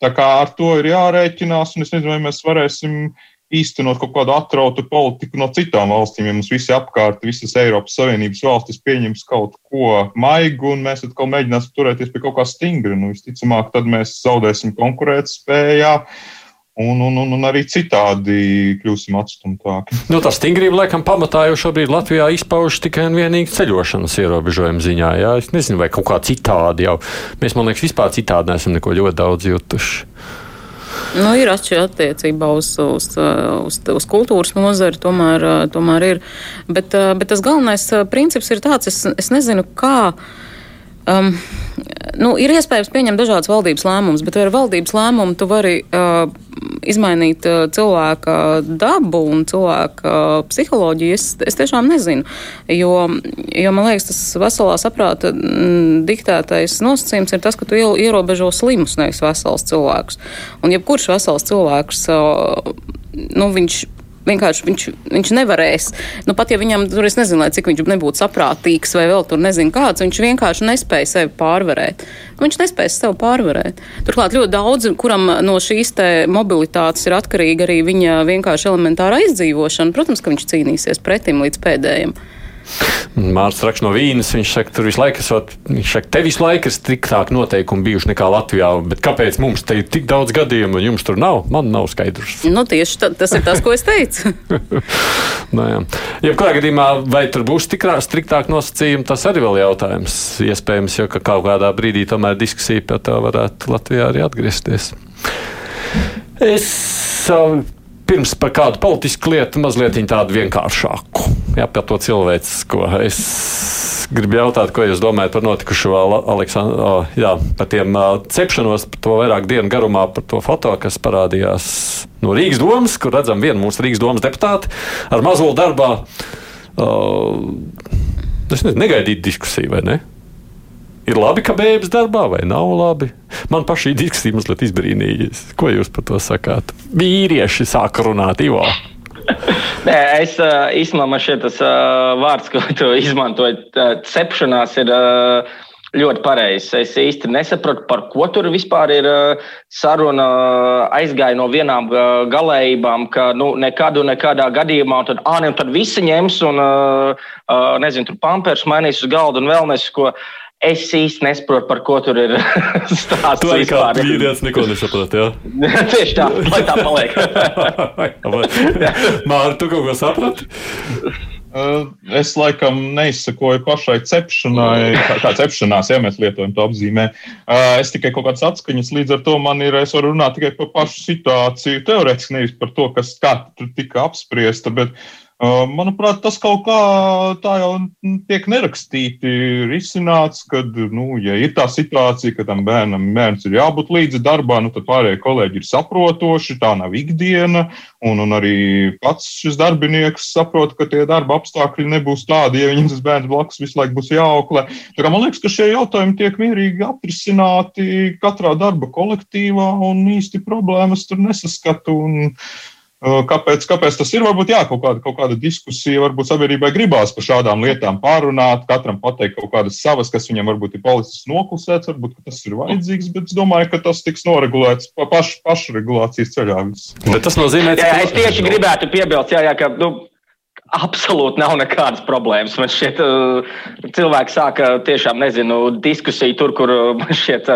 Tā kā ar to ir jārēķinās, un es nezinu, vai mēs varēsim īstenot kaut kādu atrautu politiku no citām valstīm, ja mums visi apkārt, visas Eiropas Savienības valstis pieņems kaut ko maigu, un mēs atkal mēģināsim turēties pie kaut kā stingra. Nu, visticamāk, tad mēs zaudēsim konkurētspējā. Un, un, un, un arī citādi kļūsim atstumtāki. Nu, tā stingrība, laikam, pamatā jau šobrīd Latvijā izpaužas tikai un vienīgi ceļošanas ierobežojuma ziņā. Jā. Es nezinu, vai kaut kā citādi jau. Mēs, man liekas, vispār citādi neesam neko ļoti daudz jutuši. Nu, ir atšķirība attiecībā uz, uz, uz, uz kultūras nozari, tomēr, tomēr ir. Bet, bet tas galvenais princips ir tāds, es, es nezinu, kā. Um, nu, ir iespējams pieņemt dažādas valdības lēmumus, bet ar valdības lēmumu tu vari uh, izmainīt uh, cilvēka dabu un cilvēka uh, psiholoģiju. Es, es tiešām nezinu, jo, jo man liekas, tas veselā saprāta m, mm, diktētais nosacījums ir tas, ka tu ierobežo slimus, nevis vesels cilvēkus. Un jebkurš vesels cilvēks, uh, nu, viņš vienkārši viņš, viņš nevarēs. Nu, pat ja viņam tur es nezinu, cik viņš nebūtu saprātīgs vai vēl tur nezinu kāds, viņš vienkārši nespēja sevi pārvarēt. Nu, viņš nespēja sevi pārvarēt. Turklāt ļoti daudz, kuram no šīs mobilitātes ir atkarīga arī viņa vienkārši elementāra izdzīvošana, protams, ka viņš cīnīsies pretim līdz pēdējiem. Mārcis raksta no Vīnes. Viņš saka, tur visu laiku, esot, viņš saka, te visu laiku ir striktāk noteikumi bijuši nekā Latvijā. Bet kāpēc mums te ir tik daudz gadījumu un jums tur nav? Man nav skaidrs. Nu, tieši tā, tas ir tas, ko es teicu. [laughs] nu, jā. Jebkurā gadījumā, vai tur būs tikrā, striktāk nosacījumi, tas arī vēl jautājums. Iespējams, jo ka kaut kādā brīdī tomēr diskusija par to varētu Latvijā arī atgriezties. Es pirms par kādu politisku lietu mazliet tādu vienkāršāku. Jā, par to cilvēcisko. Es gribu jautāt, ko jūs domājat par notikušo Aleksandru, jā, par tiem cepšanos, par to vairāk dienu garumā, par to foto, kas parādījās no Rīgas domas, kur redzam vienu mūsu Rīgas domas deputātu ar mazolu darbā. Uh, es nezinu, negaidīt diskusiju, vai ne? Ir labi, ka bērns darbā, vai nav labi? Man pašai diskusija mazliet izbrīnīja. Ko jūs par to sakāt? Vīrieši sāk runāt, Ivo. [laughs] Nē, es īstenībā man šķiet, tas vārds, ko tu izmantoji, cepšanās, ir ļoti pareizs. Es īsti nesapratu, par ko tur vispār ir saruna. Aizgāja no vienām galējībām, ka nu, nekādu, nekādā gadījumā, un tad, ah, ne, tad visi ņems un, nezinu, tur pampers mainīs uz galdu un vēl nesko. Es īsti nesaprotu, par ko tur ir [laughs] stāsts. Tu arī kā vīrietis neko nesaproti, jā? [laughs] Tieši tā, lai tā paliek. [laughs] Māri, tu kaut ko saprati? Uh, es laikam neizsakoju pašai cepšanai, kā, kā cepšanās, ja mēs lietojam to apzīmē. Uh, es tikai kaut kādas atskaņas, līdz ar to man ir, es varu runāt tikai par pašu situāciju, teorētiski nevis par to, kas kā tur tika apspriesta, bet uh, Manuprāt, tas kaut kā tā jau tiek nerakstīti risināts, kad, nu, ja ir tā situācija, ka tam bērnam bērns ir jābūt līdzi darbā, nu, tad pārējie kolēģi ir saprotoši, tā nav ikdiena, un, un arī pats šis darbinieks saprot, ka tie darba apstākļi nebūs tādi, ja viņam tas bērns blakus visu laiku būs jāauklē. Tā kā man liekas, ka šie jautājumi tiek mierīgi atrisināti katrā darba kolektīvā, un īsti problēmas tur nesaskatu. Un, Kāpēc, kāpēc tas ir? Varbūt jā, kaut kāda, kaut kāda diskusija, varbūt sabiedrībai gribās par šādām lietām pārunāt, katram pateikt kaut kādas savas, kas viņam varbūt ir palicis noklusēts, varbūt tas ir vajadzīgs, bet es domāju, ka tas tiks noregulēts pa paš, pašregulācijas ceļā. Bet tas nozīmē, ka. Jā, es tieši gribētu piebilst, jā, jā, ka. Nu, Absolūti nav nekādas problēmas. Man šķiet, cilvēki sāka tiešām, nezinu, diskusiju tur, kur man šķiet,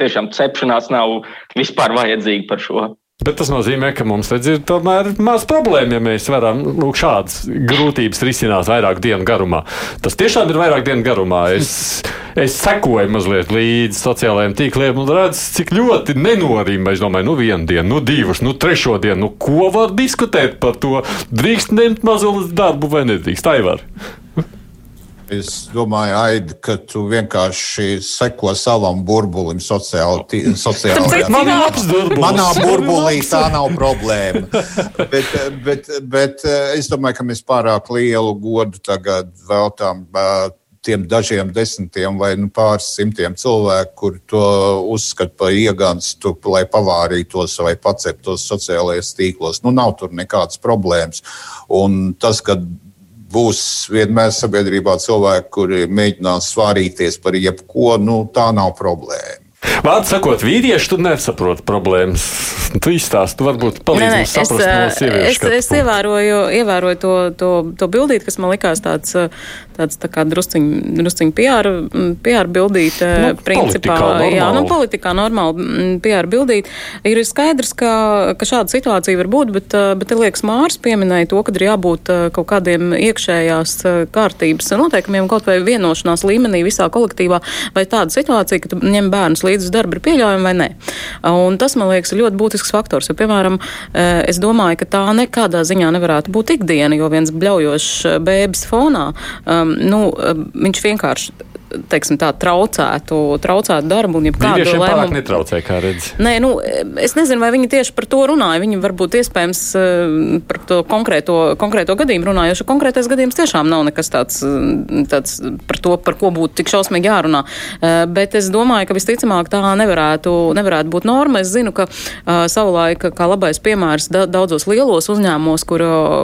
tiešām cepšanās nav vispār vajadzīga par šo. Bet tas nozīmē, ka mums redz, ir tomēr maz problēma, ja mēs varam nu, šādas grūtības risināt vairāk dienu garumā. Tas tiešām ir vairāk dienu garumā. Es, [laughs] es sekoju mazliet līdzi sociālajiem tīkliem un redzu, cik ļoti nenorīm. Es domāju, nu vienu dienu, nu divas, nu trešo dienu, nu ko var diskutēt par to? Drīkst ņemt mazulis darbu vai nedrīkst? Tā var. [laughs] Es domāju, Aid, ka tu vienkārši seko savam burbulim sociāli. [laughs] sociāli Manā. Manā burbulī tā nav problēma. bet, bet, bet es domāju, ka mēs pārāk lielu godu tagad veltām tiem dažiem desmitiem vai nu, pāris simtiem cilvēku, kur to uzskata par iegānstu, lai pavārītos vai paceptos sociālajos tīklos. Nu, nav tur nekādas problēmas. Un tas, ka būs vienmēr sabiedrībā cilvēki, kuri mēģinās svārīties par jebko, nu, tā nav problēma. Vārds sakot, vīrieši tu nesaproti problēmas. [laughs] Tu izstāsti, tu varbūt palīdzi mums saprast no sieviešu. Es, es ievēroju, ievēroju to, to, to bildīt, kas man likās tāds, tāds tā kā drusciņ, drusciņ PR, PR bildīt. Nu, principā, normāli. jā, nu, politikā normāli PR bildīt. Ir skaidrs, ka, ka šāda situācija var būt, bet, bet te liekas Mārs pieminēja to, ka ir jābūt kaut kādiem iekšējās kārtības noteikumiem, kaut vai vienošanās līmenī visā kolektīvā, vai tāda situācija, ka ņem bērnus līdzi līdz uz darbu ir pieļaujama vai nē. Un tas, man liekas, ir ļoti būtisks faktors. Jo, piemēram, eh, es domāju, ka tā nekādā ziņā nevarētu būt ikdiena, jo viens bļaujošs bēbis fonā, nu, viņš vienkārši teiksim, tā, traucētu, traucētu darbu jebkādu lēmumu. netraucē, kā redz. Nē, nu, es nezinu, vai viņi tieši par to runāja. Viņi varbūt iespējams eh, par to konkrēto, konkrēto gadījumu runāja, jo konkrētais gadījums tiešām nav nekas tāds, tāds par to, par ko būtu tik šausmīgi jārunā. Eh, bet es domāju, ka visticamāk tā nevarētu, nevarētu būt norma. Es zinu, ka uh, savulaik, kā labais piemērs da, daudzos lielos uzņēmumos, kur,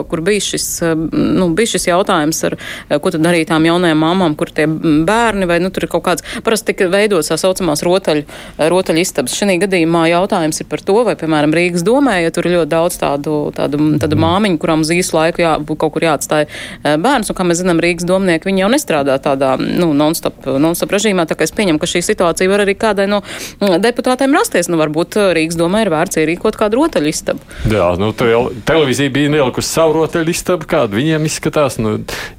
kur bija, šis, nu, bija šis jautājums, ar, ko tad darīt tām jaunajām mamām, kur tie bērni bērni, vai nu, tur ir kaut kāds, parasti tika veidots tā saucamās rotaļu, rotaļu istabas. Šī gadījumā jautājums ir par to, vai, piemēram, Rīgas domē, ja tur ir ļoti daudz tādu, tādu, tādu mm. māmiņu, kurām uz īsu laiku jā, kaut kur jāatstāja eh, bērns, un kā mēs zinām, Rīgas domnieki, viņi jau nestrādā tādā, nu, non-stop, non-stop režīmā, tā kā es pieņemu, ka šī situācija var arī kādai no mm, deputātiem rasties. Nu, varbūt eh, Rīgas domē ir vērts ierīkot kādu rotaļu istabu. Jā, nu, televīzija bija ielikusi savu rotaļu istabu, kāda viņiem izskatās. Nu,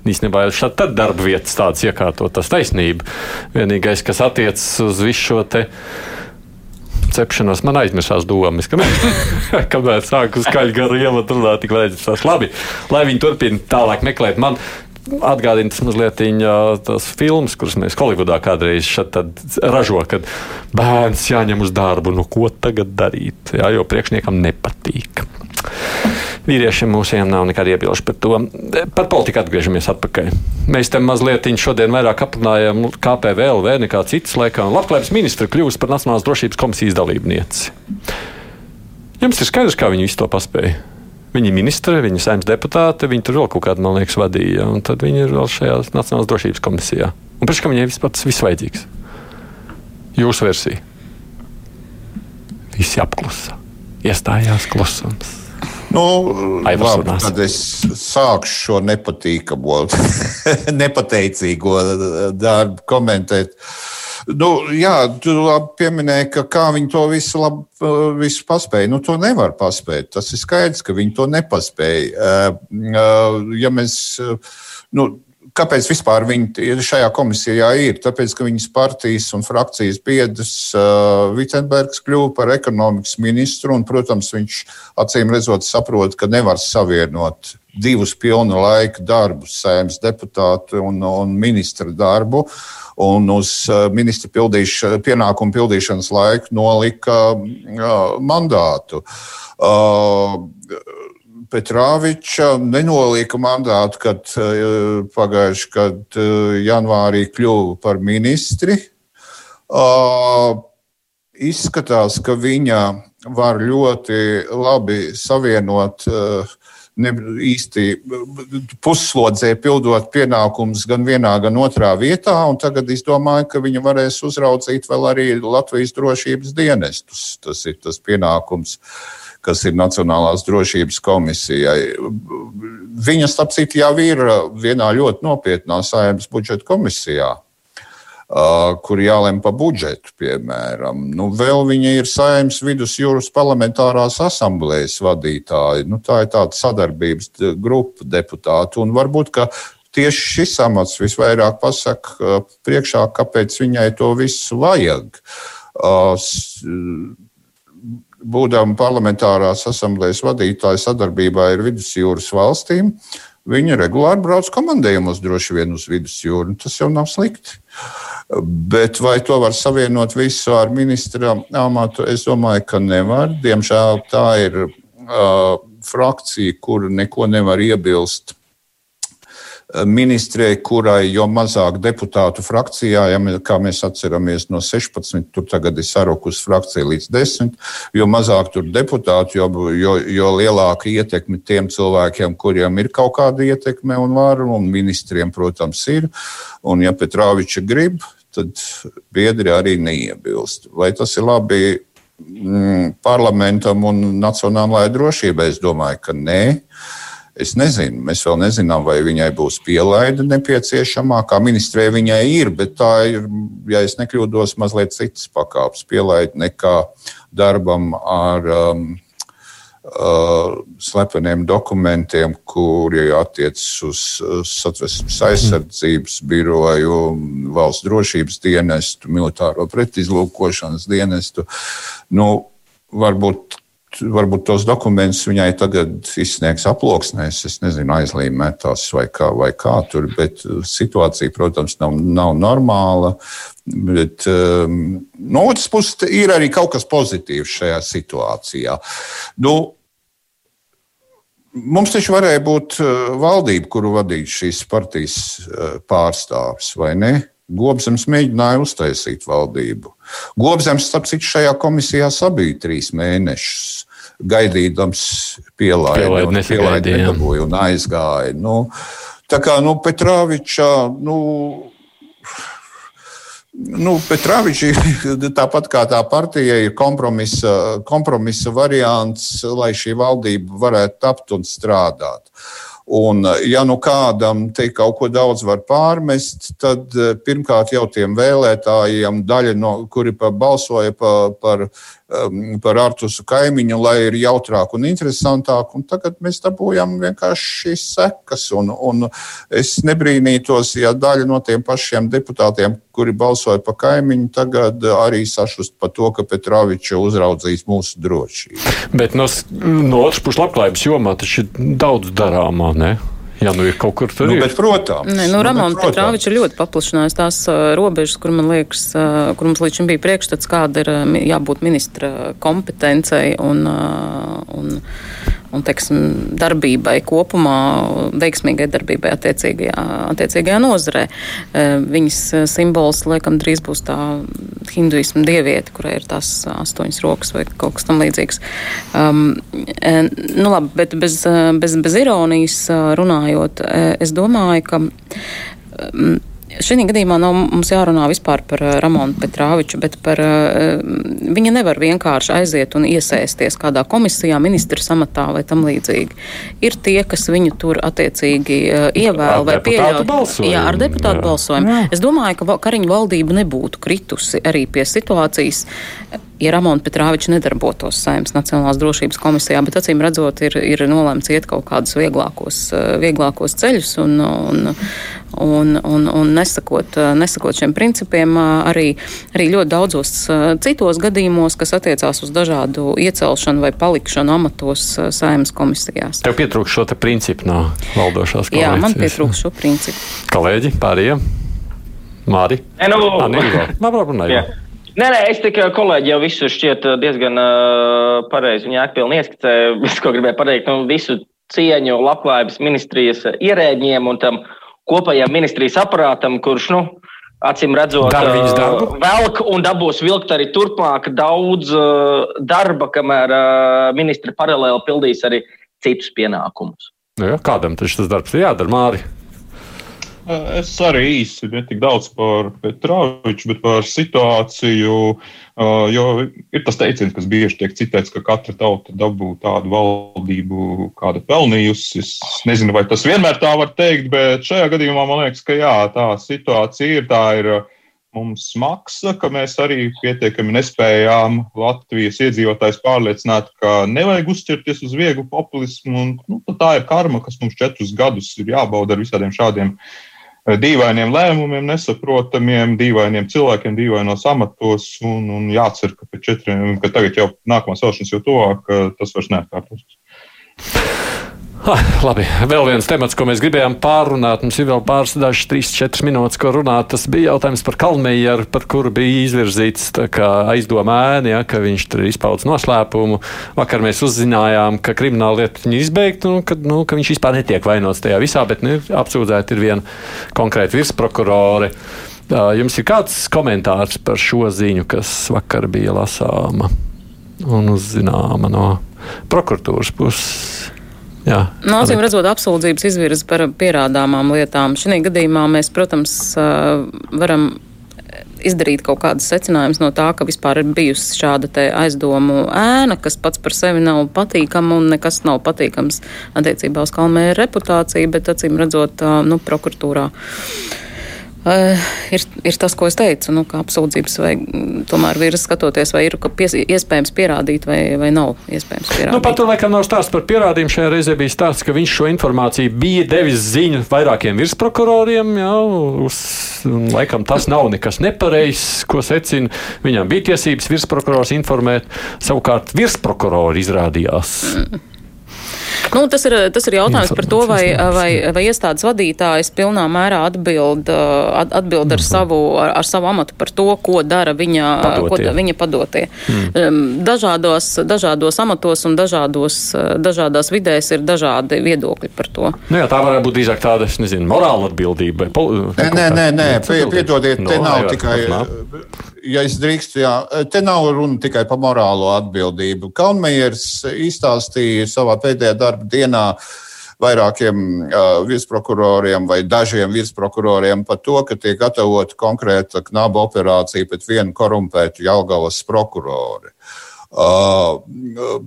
īstenībā šādi tad darba vietas tādas iekārtotas taisnība kārtība. Vienīgais, kas attiecas uz visu šo te cepšanos, man aizmirsās domas, ka [laughs] kamēr sāku skaļi garu ievadu runāt, tik vajadzēs labi, lai viņi turpina tālāk meklēt. Man atgādina tas mazliet tās filmas, kuras mēs Holivudā kādreiz ražo, kad bērns jāņem uz darbu. Nu, ko tagad darīt? Jā, jo priekšniekam nepatīk. Vīriešiem mūsiem nav nekāda iebilža par to. Par politiku atgriežamies atpakaļ. Mēs te mazliet šodien vairāk aprunājam KPVLV nekā citas laikā. Labklājības ministra kļūst par Nacionālās drošības komisijas dalībnieci. Jums ir skaidrs, kā viņi visu to paspēja. Viņi ir ministri, viņi ir saimnes deputāti, viņi tur vēl kaut kādu, man liekas, vadīja. Un tad viņi ir vēl šajā Nacionālās drošības komisijā. Un pēc tam viņiem vispār tas viss vajadzīgs. Jūsu versija. Visi apklusa. Iestājās klusums. Nu, labi, tad es sākšu šo nepatīkamo, [laughs] nepateicīgo darbu komentēt. Nu, jā, tu pieminēji, ka kā viņi to visu, labi, visu paspēja. Nu, to nevar paspēt. Tas ir skaidrs, ka viņi to nepaspēja. Ja mēs, nu, kāpēc vispār viņi šajā komisijā ir? Tāpēc, ka viņas partijas un frakcijas biedrs uh, Vitsenbergs kļuva par ekonomikas ministru, un, protams, viņš acīm redzot saprot, ka nevar savienot divus pilnu laika darbus, sēmas deputātu un, un ministra darbu. Un uz uh, ministra pildīša, pienākumu pildīšanas laiku nolika uh, mandātu. Uh, Petrāviča nenolika mandātu, kad pagājuši, kad janvārī kļuva par ministri. Izskatās, ka viņa var ļoti labi savienot uh, ne īsti pusslodzē pildot pienākumus gan vienā, gan otrā vietā. Tagad es domāju, ka viņa varēs uzraudzīt vēl arī Latvijas drošības dienestus. Tas ir tas pienākums, kas ir Nacionālās drošības komisijai. Viņa, starp citu, jau ir vienā ļoti nopietnā saimnes budžeta komisijā kur jālem par budžetu, piemēram. Nu, vēl viņa ir saimnes vidusjūras parlamentārās asamblējas vadītāja. Nu, tā ir tāda sadarbības grupa deputātu. Un varbūt, tieši šis amats visvairāk pasaka priekšā, kāpēc viņai to visu vajag. Būdama parlamentārās asamblējas vadītāja sadarbībā ar vidusjūras valstīm, viņa regulāri brauc komandējumos droši vien uz vidusjūru. Tas jau nav slikti. Bet vai to var savienot visu ar ministra amatu? Es domāju, ka nevar. Diemžēl tā ir uh, frakcija, kur neko nevar iebilst ministrei, kurai jo mazāk deputātu frakcijā, ja kā mēs atceramies no 16, tur tagad ir sarukus frakcija līdz 10, jo mazāk tur deputātu, jo, jo, jo lielāka ietekme tiem cilvēkiem, kuriem ir kaut kāda ietekme un vara, un ministriem, protams, ir. Un ja Petrāviča grib, tad biedri arī neiebilst. Vai tas ir labi mm, parlamentam un nacionālajai drošībai? Es domāju, ka nē. Es nezinu, mēs vēl nezinām, vai viņai būs pielaide nepieciešamā. Kā ministrē viņai ir, bet tā ir, ja es nekļūdos, mazliet citas pakāpes pielaide nekā darbam ar um, Uh, slepeniem dokumentiem, kuri attiecas uz satversmes aizsardzības biroju, valsts drošības dienestu, militāro pretizlūkošanas dienestu. Nu, varbūt varbūt tos dokumentus viņai tagad izsniegs aploksnēs, es nezinu, aizlīmētās vai kā, vai kā tur, bet situācija, protams, nav, nav normāla. Bet um, no otras puses, ir arī kaut kas pozitīvs šajā situācijā. Nu, Mums taču varēja būt uh, valdība, kuru vadītu šīs partijas uh, pārstāvis, vai ne? Gobzems mēģināja uztaisīt valdību. Gobzems, starp citu, šajā komisijā sabija trīs mēnešus, gaidīdams pielaidi, pielaidi, un, aizgāja. Nu, tā kā nu, Petrāviča, nu, Nu, Petrāvičs, [laughs] tāpat kā tā partija, ir kompromisa, kompromisa variants, lai šī valdība varētu tapt un strādāt. Un, ja nu kādam te kaut ko daudz var pārmest, tad eh, pirmkārt jau tiem vēlētājiem, daļa no kuri balsoja par, par, par Artusu kaimiņu, lai ir jautrāk un interesantāk, un tagad mēs dabūjam vienkārši šīs sekas. Un, un es nebrīnītos, ja daļa no tiem pašiem deputātiem, kuri balsoja par kaimiņu, tagad arī sašust par to, ka Petrāviča uzraudzīs mūsu drošību. Bet no, no otras puses, labklājības jomā taču ir daudz darāmā. Ne? Jā, nu ir kaut kur tur. Nu, ir. bet, protams. Nē, nu, nu, Ramona Petrāviča ir ļoti paplašinājusi tās robežas, kur man liekas, kur mums līdz šim bija priekšstats, kāda ir jābūt ministra kompetencei un, un, un teiksim, darbībai kopumā, veiksmīgai darbībai attiecīgajā, attiecīgajā nozarē. Uh, viņas uh, simbols, laikam, drīz būs tā hinduismu dieviete, kurai ir tās astoņas rokas vai kaut kas tam līdzīgs. Um, nu, labi, bet bez, bez, bez ironijas runājot, es domāju, ka. Um, Šī gadījumā nav mums jārunā vispār par uh, Ramonu Petrāviču, bet par uh, viņa nevar vienkārši aiziet un iesēsties kādā komisijā, ministra samatā vai tam līdzīgi. Ir tie, kas viņu tur attiecīgi uh, ievēl vai pieļauj. Jā, ar deputātu jā. balsojumu. Jā. Es domāju, ka Kariņu valdība nebūtu kritusi arī pie situācijas, ja Ramona Petrāviča nedarbotos Saimnes Nacionālās drošības komisijā, bet acīm redzot, ir, ir nolēmts iet kaut kādus vieglākos, vieglākos ceļus un, un, un, un, un nesakot, nesakot šiem principiem arī, arī ļoti daudzos citos gadījumos, kas attiecās uz dažādu iecelšanu vai palikšanu amatos saimnes komisijās. Tev pietrūkst šo te principu no valdošās koalīcijas? Jā, man pietrūkst šo principu. Kolēģi, pārējie? Māri? E, nu, Nē, [laughs] labi. Nē, nē, es tikai kolēģi jau visu šķiet diezgan uh, pareizi un jēgpilni ieskicēju. [laughs] Visu, ko gribēju pateikt, nu, visu cieņu labklājības ministrijas ierēģiem un tam kopējam ministrijas aparātam, kurš, nu, acīm redzot, uh, velk un dabūs vilkt arī turpmāk daudz uh, darba, kamēr uh, ministri paralēli pildīs arī citus pienākumus. Nu, jā, kādam taču tas darbs ir jādara, Māri? Es arī īsi ne tik daudz par Petroviču, bet par situāciju. Jo ir tas teiciens, kas bieži tiek citēts, ka katra tauta dabū tādu valdību, kāda pelnījusi. Es nezinu, vai tas vienmēr tā var teikt, bet šajā gadījumā man liekas, ka jā, tā situācija ir. Tā ir mums maksa, ka mēs arī pietiekami nespējām Latvijas iedzīvotājs pārliecināt, ka nevajag uzķerties uz vieglu populismu. Un, nu, tā ir karma, kas mums četrus gadus ir jābauda ar visādiem šādiem dīvainiem lēmumiem, nesaprotamiem, dīvainiem cilvēkiem, dīvainos amatos. Un, un jācer, ka pēc četriem, ka tagad jau nākamās vēlēšanas jau tuvāk, tas vairs neatkārtosies. Ah, labi, vēl viens temats, ko mēs gribējām pārunāt. Mums ir vēl pāris, dažas, trīs, četras minūtes, ko runāt. Tas bija jautājums par Kalnēju, par kuru bija izvirzīts aizdomā ēna, ja, ka viņš tur ir izpaudis noslēpumu. Vakar mēs uzzinājām, ka krimināla lieta ir izbeigta, nu, ka, nu, ka viņš vispār netiek vainots tajā visā, bet nu, apsūdzēta ir viena konkrēta virsprokurore. Jums ir kāds komentārs par šo ziņu, kas vakar bija lasāma un uzzināma no prokuratūras puses? Jā, Acīm redzot, apsūdzības izvirza par pierādāmām lietām. Šī gadījumā mēs, protams, varam izdarīt kaut kādas secinājumus no tā, ka vispār ir bijusi šāda aizdomu ēna, kas pats par sevi nav patīkama un nekas nav patīkams attiecībā uz Kalmēra reputāciju, bet acīm redzot, nu, prokuratūrā. Uh, ir, ir tas, ko es teicu, nu, ka apsūdzības vai mm, tomēr ir skatoties, vai ir pies, iespējams pierādīt, vai, vai nav iespējams pierādīt. Nu, pat tur laikam nav stāsts par pierādījumu. Šajā reizē bija stāsts, ka viņš šo informāciju bija devis ziņu vairākiem virsprokuroriem. Jā, uz, laikam tas nav nekas nepareizs, ko secina. Viņam bija tiesības virsprokurors informēt, savukārt virsprokurori izrādījās. Mm Nu, tas, ir, tas ir jautājums par to, vai, vai, vai iestādes vadītājs pilnā mērā atbild, atbild ar, mhm. savu, ar, ar savu amatu par to, ko dara viņa padotie. Ko, viņa padotie. Mm. Dažādos, dažādos amatos un dažādos, dažādās vidēs ir dažādi viedokļi par to. Nu, jā, tā varētu būt drīzāk tāda, es nezinu, morāla atbildība. Nē, nē, nē, nē, piedodiet, te no, nav jā, tikai. Ja es drīkstu, jā, te nav runa tikai par morālo atbildību. Kalmējers izstāstīja savā pēdējā darba dienā vairākiem uh, virsprokuroriem vai dažiem virsprokuroriem par to, ka tiek gatavota konkrēta knaba operācija pret vienu korumpētu Jelgavas prokurori. Uh,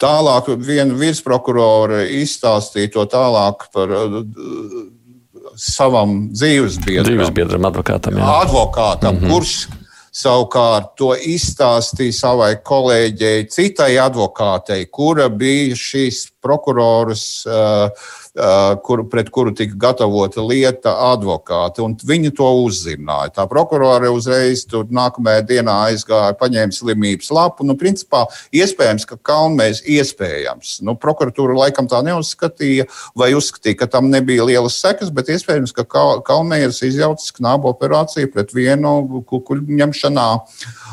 Tālāk viena virsprokurore izstāstīja to tālāk par uh, savam dzīvesbiedram. Dzīvesbiedram, advokātam. Jā. Advokātam, mm -hmm. kurš savukārt to izstāstīja savai kolēģei, citai advokātei, kura bija šīs prokuroras uh, kur, pret kuru tika gatavota lieta advokāti, viņi to uzzināja. Tā prokurore uzreiz tur nākamajā dienā aizgāja, paņēma slimības lapu. Nu, principā, iespējams, ka Kalnmēs iespējams. Nu, prokuratūra laikam tā neuzskatīja, vai uzskatīja, ka tam nebija lielas sekas, bet iespējams, ka Kalnmēs izjaucis knābu operāciju pret vienu kukuļu ņemšanā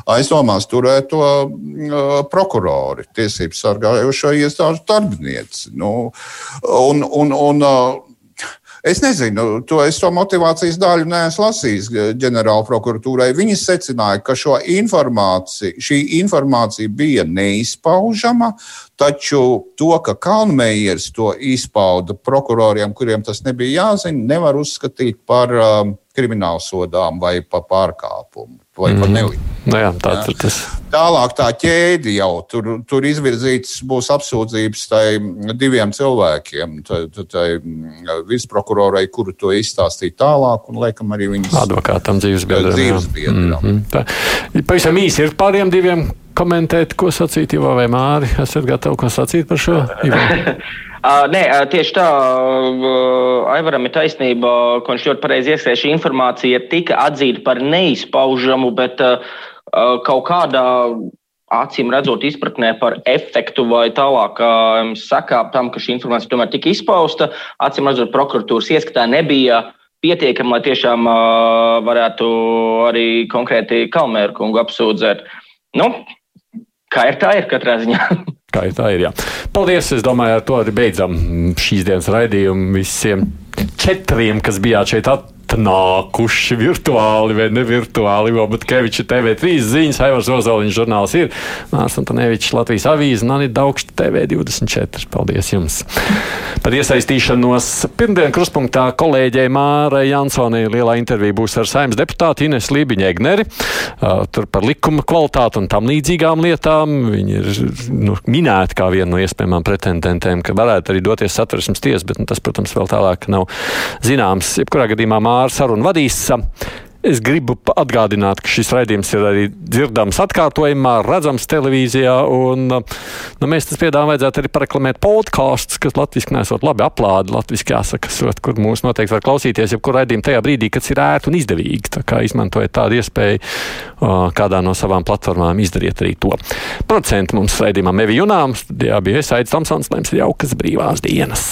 aizdomās turēto uh, prokurori, tiesību sargājošo iestāžu darbinieci. Nu, un, un, un, uh, Es nezinu, to es to motivācijas daļu neesmu lasījis ģenerāla prokuratūrai. Viņi secināja, ka informācija, šī informācija bija neizpaužama, taču to, ka Kalnmējers to izpauda prokuroriem, kuriem tas nebija jāzina, nevar uzskatīt par um, kriminālu sodām vai par pārkāpumu vai mm. par nelikumu. Nu jā, tā, jā. Tas... Tālāk tā ķēde jau tur, tur izvirzītas būs apsūdzības diviem cilvēkiem. Tai, tai virsprokurorai, kuru to izstāstīja tālāk, un liekam arī viņas advokātam dzīvesbiedram. dzīvesbiedram. Mm -hmm. Pavisam īsi ir pāriem diviem komentēt, ko sacīt Ivo vai Māri. Esat gatavi ko sacīt par šo? [laughs] Uh, nē, tieši tā, uh, Aivaram ir taisnība, ka viņš ļoti pareizi ieskaitīja. Šī informācija tika atzīta par neizpaužamu, bet uh, kaut kādā acīm redzot, izpratnē par efektu vai tālāk sakām tam, ka šī informācija tomēr tika izpausta. Acīm redzot, prokuratūras ieskatā nebija pietiekama, lai tiešām varētu arī konkrēti Kalmēru kungu apsūdzēt. Nu, kā ir tā, ir katrā ziņā. [laughs] kā ir tā ir. Jā. Paldies! Es domāju, ar to arī beidzam šīs dienas raidījumu visiem četriem, kas bijāt šeit atnākuši virtuāli vai nevirtuāli. Jo Butkeviča TV3 ziņas, Aivars Ozoliņš žurnāls ir. Nārs Antonevičs Latvijas avīze, Nani Daugšta TV24. Paldies jums! Par iesaistīšanos pirmdien kruspunktā kolēģei Mārai Jansonai lielā intervija būs ar saimnes deputātu Ines Lībiņu Egneri. Tur par likuma kvalitāti un tam līdzīgām lietām. Viņi ir nu, minēti kā viena no iespējamām pretendentēm, ka varētu arī doties satversmes tiesas, bet nu, tas, protams, vēl tālāk nav zināms. Jebkurā gadījumā Māra ar sarunu vadīs. Es gribu atgādināt, ka šis raidījums ir arī dzirdams atkārtojumā, redzams televīzijā. Un, nu, mēs tas piedāvājam, vajadzētu arī pareklamēt podkāstus, kas latviešu nesot labi aplādi, latviešu jāsaka, sot, kur mūs noteikti var klausīties, jebkur raidījumu tajā brīdī, kad ir ērti un izdevīgi. Tā kā izmantojiet tādu iespēju, kādā no savām platformām izdariet arī to. Procentu mums raidījumam Evi Junām, studijā bija Aits Tamsons, lai jums ir jaukas brīvās dienas.